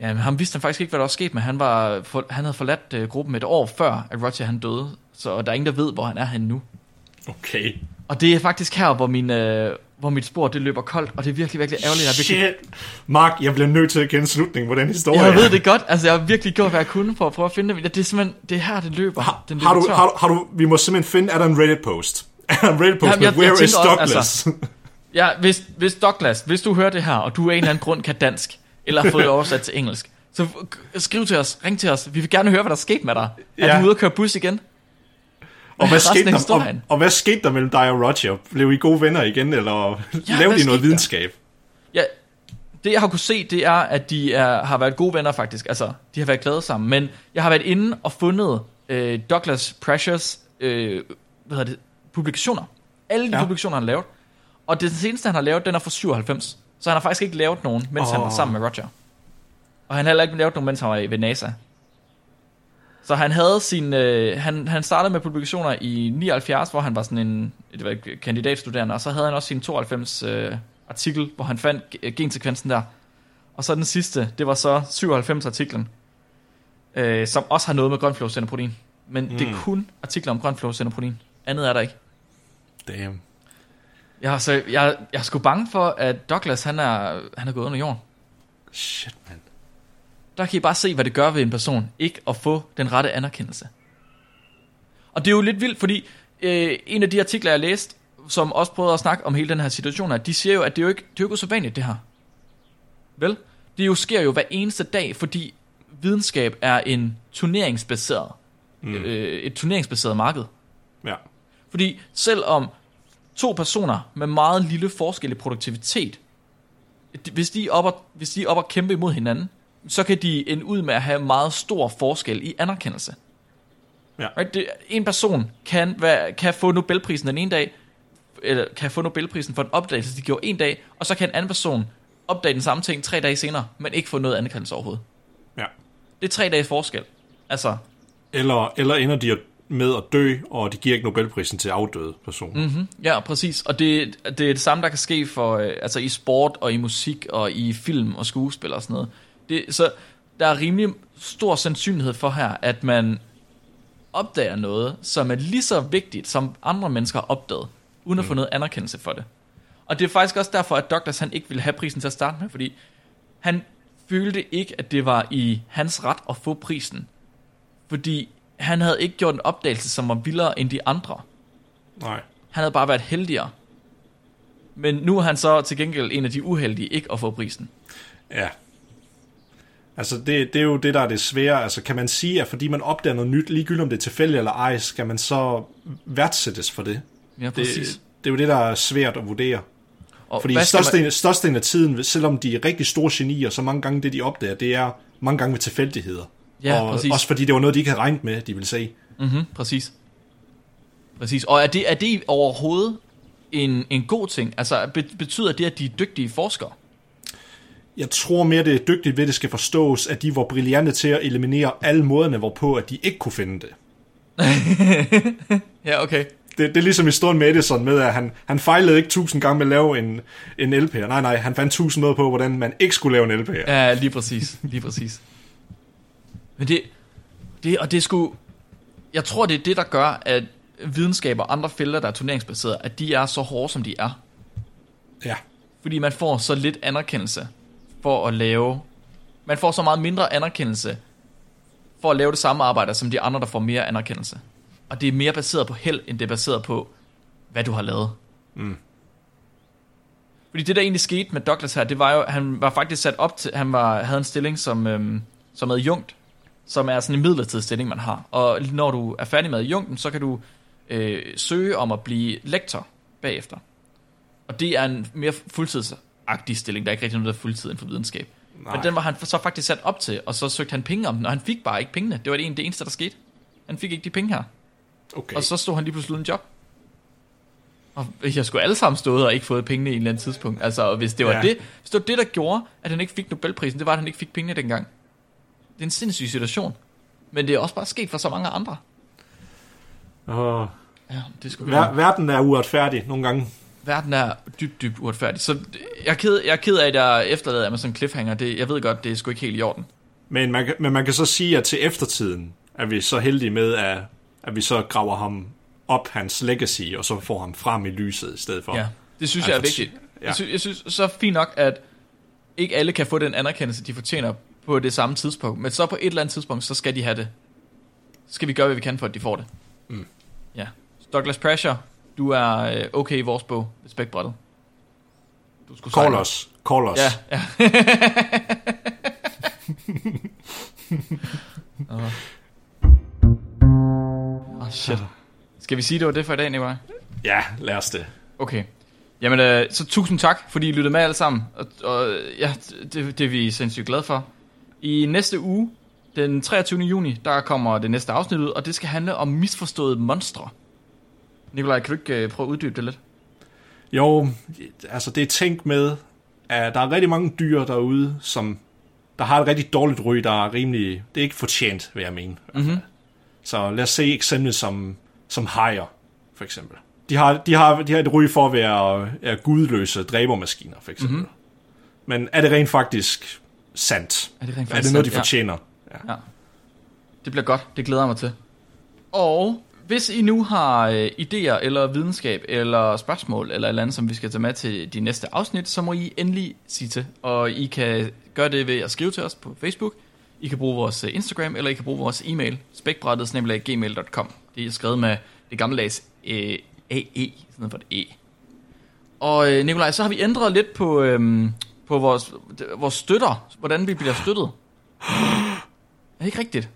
Ja, men ham vidste han faktisk ikke, hvad der var sket med. Han, var for, han havde forladt øh, gruppen et år før, at Roger han døde. Så der er ingen, der ved, hvor han er henne nu. Okay. Og det er faktisk her, hvor, min, øh, hvor mit spor det løber koldt, og det er virkelig, virkelig ærgerligt. Jeg, er virkelig, Shit. Mark, jeg bliver nødt til at kende slutningen på den historie. jeg ved det godt, altså jeg har virkelig gjort, hvad jeg kunne for at prøve at finde det. Det er simpelthen, det er her, det løber. Har, den har, løber du, tør. har, du, har du, vi må simpelthen finde, er der en Reddit-post? Er der en Reddit-post Jamen, med, jeg- jeg where is tænker også, Douglas? altså- Ja, hvis, hvis Douglas, hvis du hører det her, og du af en eller anden grund kan dansk, eller har fået det oversat til engelsk, så skriv til os, ring til os. Vi vil gerne høre, hvad der er sket med dig. Er Ja. du ude at køre bus igen? og, hvad skete der, og, og hvad skete der mellem dig og Roger? Blev I gode venner igen, eller Ja, lavede I noget skete der? videnskab? Ja, det jeg har kunne se, det er, at de er, har været gode venner faktisk. Altså, de har været glade sammen. Men jeg har været inde og fundet øh, Douglas Precious øh, hvad hedder det, publikationer. Alle de Ja. publikationer, han lavet. Og det seneste, han har lavet, den er fra 97. Så han har faktisk ikke lavet nogen, mens oh. han var sammen med Roger. Og han har heller ikke lavet nogen, mens han var i- ved NASA. Så han havde sin, øh, han, han startede med publikationer i 79, hvor han var sådan en det var kandidatstuderende, og så havde han også sin 92 øh, artikel, hvor han fandt g- gensekvensen der. Og så den sidste, det var så 97 artiklen, øh, som også har noget med grønflowsenderprotein. Men mm. det er kun artikler om grønflowsenderprotein. Andet er der ikke. Damn. Jeg, er så, jeg, jeg er sgu bange for, at Douglas han er, han er gået under jorden. Shit, man. Der kan I bare se, hvad det gør ved en person, ikke at få den rette anerkendelse. Og det er jo lidt vildt, fordi øh, en af de artikler, jeg læste, som også prøvede at snakke om hele den her situation, at de siger jo, at det er jo ikke, det er jo ikke usædvanligt, det her. Vel? Det jo sker jo hver eneste dag, fordi videnskab er en turneringsbaseret, mm. øh, et turneringsbaseret marked. Ja. Fordi selvom to personer med meget lille forskel i produktivitet, hvis de er oppe hvis de er oppe og kæmpe imod hinanden, så kan de ende ud med at have meget stor forskel i anerkendelse. Ja. Right? Det, en person kan, være, kan få Nobelprisen den ene dag, eller kan få Nobelprisen for en opdagelse, de gjorde en dag, og så kan en anden person opdage den samme ting tre dage senere, men ikke få noget anerkendelse overhovedet. ja. Det er tre dages forskel. Altså, Eller, eller ender de at med at dø, og de giver ikke Nobelprisen til afdøde personer. Mm. Mm, ja, præcis. Og det, det er det samme, der kan ske for, øh, altså i sport og i musik og i film og skuespil og sådan noget. Det, så der er rimelig stor sandsynlighed for her, at man opdager noget, som er lige så vigtigt, som andre mennesker har opdaget, uden at få noget anerkendelse for det. Og det er faktisk også derfor, at Douglas han ikke ville have prisen til at starte med, fordi han følte ikke, at det var i hans ret at få prisen. Fordi han havde ikke gjort en opdagelse, som var vildere end de andre. Nej. Han havde bare været heldigere. Men nu er han så til gengæld en af de uheldige ikke at få prisen. Ja. Altså, det, det er jo det, der er det svære. Altså, kan man sige, at fordi man opdager noget nyt, ligegyldigt om det er tilfældigt eller ej, skal man så værdsættes for det? Ja, Det, præcis. det er jo det, der er svært at vurdere. og Fordi hvad skal størstedelen, størstedelen af tiden, selvom de er rigtig store genier, så mange gange det, de opdager, det er mange gange med tilfældigheder. Ja, og præcis. også fordi det var noget, de ikke havde regnet med, de ville se. Mm-hmm, præcis. Præcis. Og er det, er det overhovedet en, en god ting? Altså, be- betyder det, at de er dygtige forskere? Jeg tror mere, det er dygtigt ved, at det skal forstås, at de var brillante til at eliminere alle måderne, hvorpå at de ikke kunne finde det. Ja, okay. Det, det er ligesom historien med Edison med, at han, han fejlede ikke tusind gange med at lave en, en LP'er. Nej, nej, han fandt tusind måder på, hvordan man ikke skulle lave en LP'er. Ja, lige præcis. Lige præcis. Men det, det, og det skulle, jeg tror, det er det, der gør, at videnskab og andre felter, der er turneringsbaseret, at de er så hårde, som de er. Ja. Fordi man får så lidt anerkendelse for at lave... Man får så meget mindre anerkendelse for at lave det samme arbejde, som de andre, der får mere anerkendelse. Og det er mere baseret på held, end det er baseret på, hvad du har lavet. Mm. Fordi det, der egentlig skete med Douglas her, det var jo, han var faktisk sat op til, han var, havde en stilling som, øhm, som adjunkt, som er sådan en midlertidig stilling, man har. Og når du er færdig med adjunkten, så kan du øh, søge om at blive lektor bagefter. Og det er en mere fuldtidsagtig stilling. Der er ikke rigtig noget, der er fuldtid inden for videnskab. Nej. Men den var han så faktisk sat op til, og så søgte han penge om den, og han fik bare ikke pengene. Det var det, en, det eneste, der skete. Han fik ikke de penge her. Okay. Og så stod han lige pludselig uden job. Og jeg skulle alle sammen stået og ikke fået pengene i en eller anden tidspunkt. Altså, og hvis det var, ja. det, hvis det var det, der gjorde, at han ikke fik Nobelprisen, det var, at han ikke fik pengene dengang. Det er en sindssyg situation. Men det er også bare sket for så mange andre. Og Ja, det skulle ver- verden er uretfærdig nogle gange. Verden er dybt, dybt uretfærdig. Så jeg er ked, jeg er ked af, at jeg efterlader jer med sådan en cliffhanger. Det, jeg ved godt, det er sgu ikke helt i orden. Men man, kan- men man kan så sige, at til eftertiden er vi så heldige med, at, at vi så graver ham op hans legacy, og så får ham frem i lyset i stedet for. Ja, det synes jeg er vigtigt. ja. Jeg, synes, jeg synes så fint nok, at ikke alle kan få den anerkendelse, de fortjener på det samme tidspunkt. Men så på et eller andet tidspunkt, så skal de have det. Så skal vi gøre, hvad vi kan for, at de får det. Mm. Ja. Douglas Pressure, du er øh, okay i vores bog, ved spækbrættet. Du skulle Call sejle. os. Call os. Ja, ja. Åh, oh, shit. Skal vi sige, det var det for i dag, Nikolaj? ja, lad os det. Okay. Jamen, øh, så tusind tak, fordi I lyttede med alle sammen. Og, og ja, det, det er vi sindssygt glade for. I næste uge, den 23. juni, der kommer det næste afsnit ud, og det skal handle om misforståede monstre. Nikolaj, kan du ikke øh, prøve at uddybe det lidt? Jo, altså det er tænkt med, at der er rigtig mange dyr derude, som der har et rigtig dårligt ry, der er rimelig... Det er ikke fortjent, vil jeg mene. Mm-hmm. Så lad os se eksemplet som, som hajer, for eksempel. De har, de, har, de har et ry for at være er gudløse dræbermaskiner, for eksempel. Mm-hmm. Men er det rent faktisk sandt? Er det rent Er det noget, de sandt? Ja. fortjener? Ja. Ja. Det bliver godt. Det glæder jeg mig til. Og hvis I nu har øh, idéer eller videnskab eller spørgsmål eller et eller andet, som vi skal tage med til de næste afsnit, så må I endelig sige til. Og I kan gøre det ved at skrive til os på Facebook. I kan bruge vores øh, Instagram, eller I kan bruge vores e-mail, spækbrættet.gmail.com. Det er skrevet med det gammeldags øh, AE, stedet for et E. Og øh, Nikolaj, så har vi ændret lidt på, øhm, på vores, vores støtter, hvordan vi bliver støttet. Er ikke rigtigt?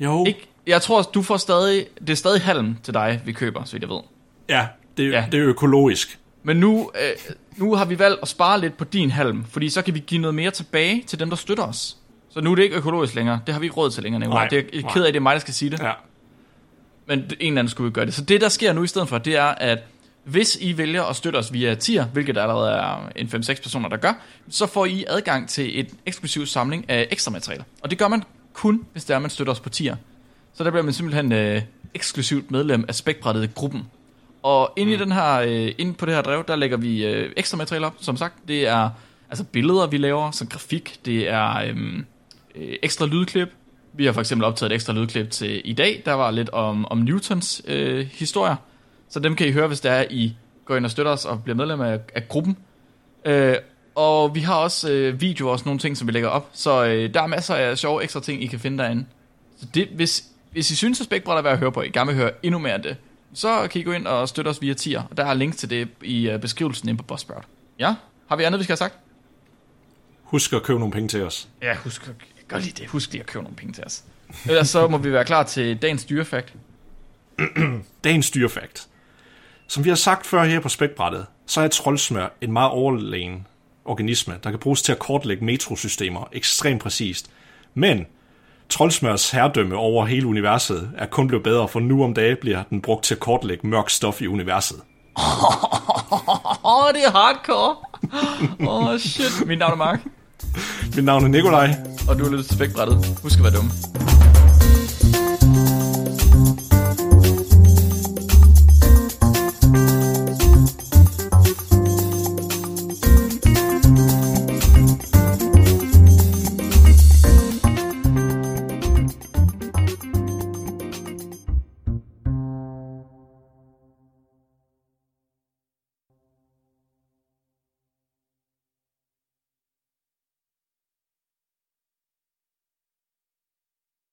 Jo, Ikke, jeg tror, du får stadig, det er stadig halm til dig, vi køber, så vidt jeg ved. ja, det, Ja. det er økologisk. Men nu, øh, nu har vi valgt at spare lidt på din halm, fordi så kan vi give noget mere tilbage til dem, der støtter os. Så nu er det ikke økologisk længere. Det har vi ikke råd til længere, Nicolaj. Nej, Det er jeg er ked af, det er mig, der skal sige det. Ja. Men en eller anden skulle vi gøre det. Så det, der sker nu i stedet for, det er, at hvis I vælger at støtte os via tier, hvilket der allerede er en 5-6 personer, der gør, så får I adgang til et eksklusiv samling af ekstra materialer. Og det gør man kun, hvis det er, man støtter os på tier. Så der bliver man simpelthen øh, eksklusivt medlem af Spækbrættet gruppen. Og inde, i den her, øh, inde på det her drev, der lægger vi øh, ekstra materiale op, som sagt. Det er altså billeder, vi laver, som grafik. Det er øh, øh, ekstra lydklip. Vi har for eksempel optaget et ekstra lydklip til i dag. Der var lidt om, om Newtons øh, historier. Så dem kan I høre, hvis der er, I går ind og støtter os og bliver medlem af, af gruppen. Øh, og vi har også øh, videoer og sådan nogle ting, som vi lægger op. Så øh, der er masser af sjove ekstra ting, I kan finde derinde. Så det, hvis, hvis I synes, at Spækbræt er værd at høre på, I gerne vil høre endnu mere af det, så kan I gå ind og støtte os via tier. Og der er link til det i uh, beskrivelsen inde på Buzzsprout. Ja? Har vi andet, vi skal have sagt? Husk at købe nogle penge til os. Ja, husk, gør lige det. Husk lige at købe nogle penge til os. Ellers så må vi være klar til dagens dyrefakt. Dagens dyrefakt. Som vi har sagt før her på spækbrættet, så er troldsmør en meget overlegen organisme, der kan bruges til at kortlægge metrosystemer ekstremt præcist. Men Troldsmørs herredømme over hele universet er kun blevet bedre, for nu om dagen bliver den brugt til at kortlægge mørk stof i universet. Åh, oh, det er hardcore. Åh, oh, shit. Mit navn er Mark. Mit navn er Nikolaj. Og du har lyttet til Spækbrættet. Husk at være dumme.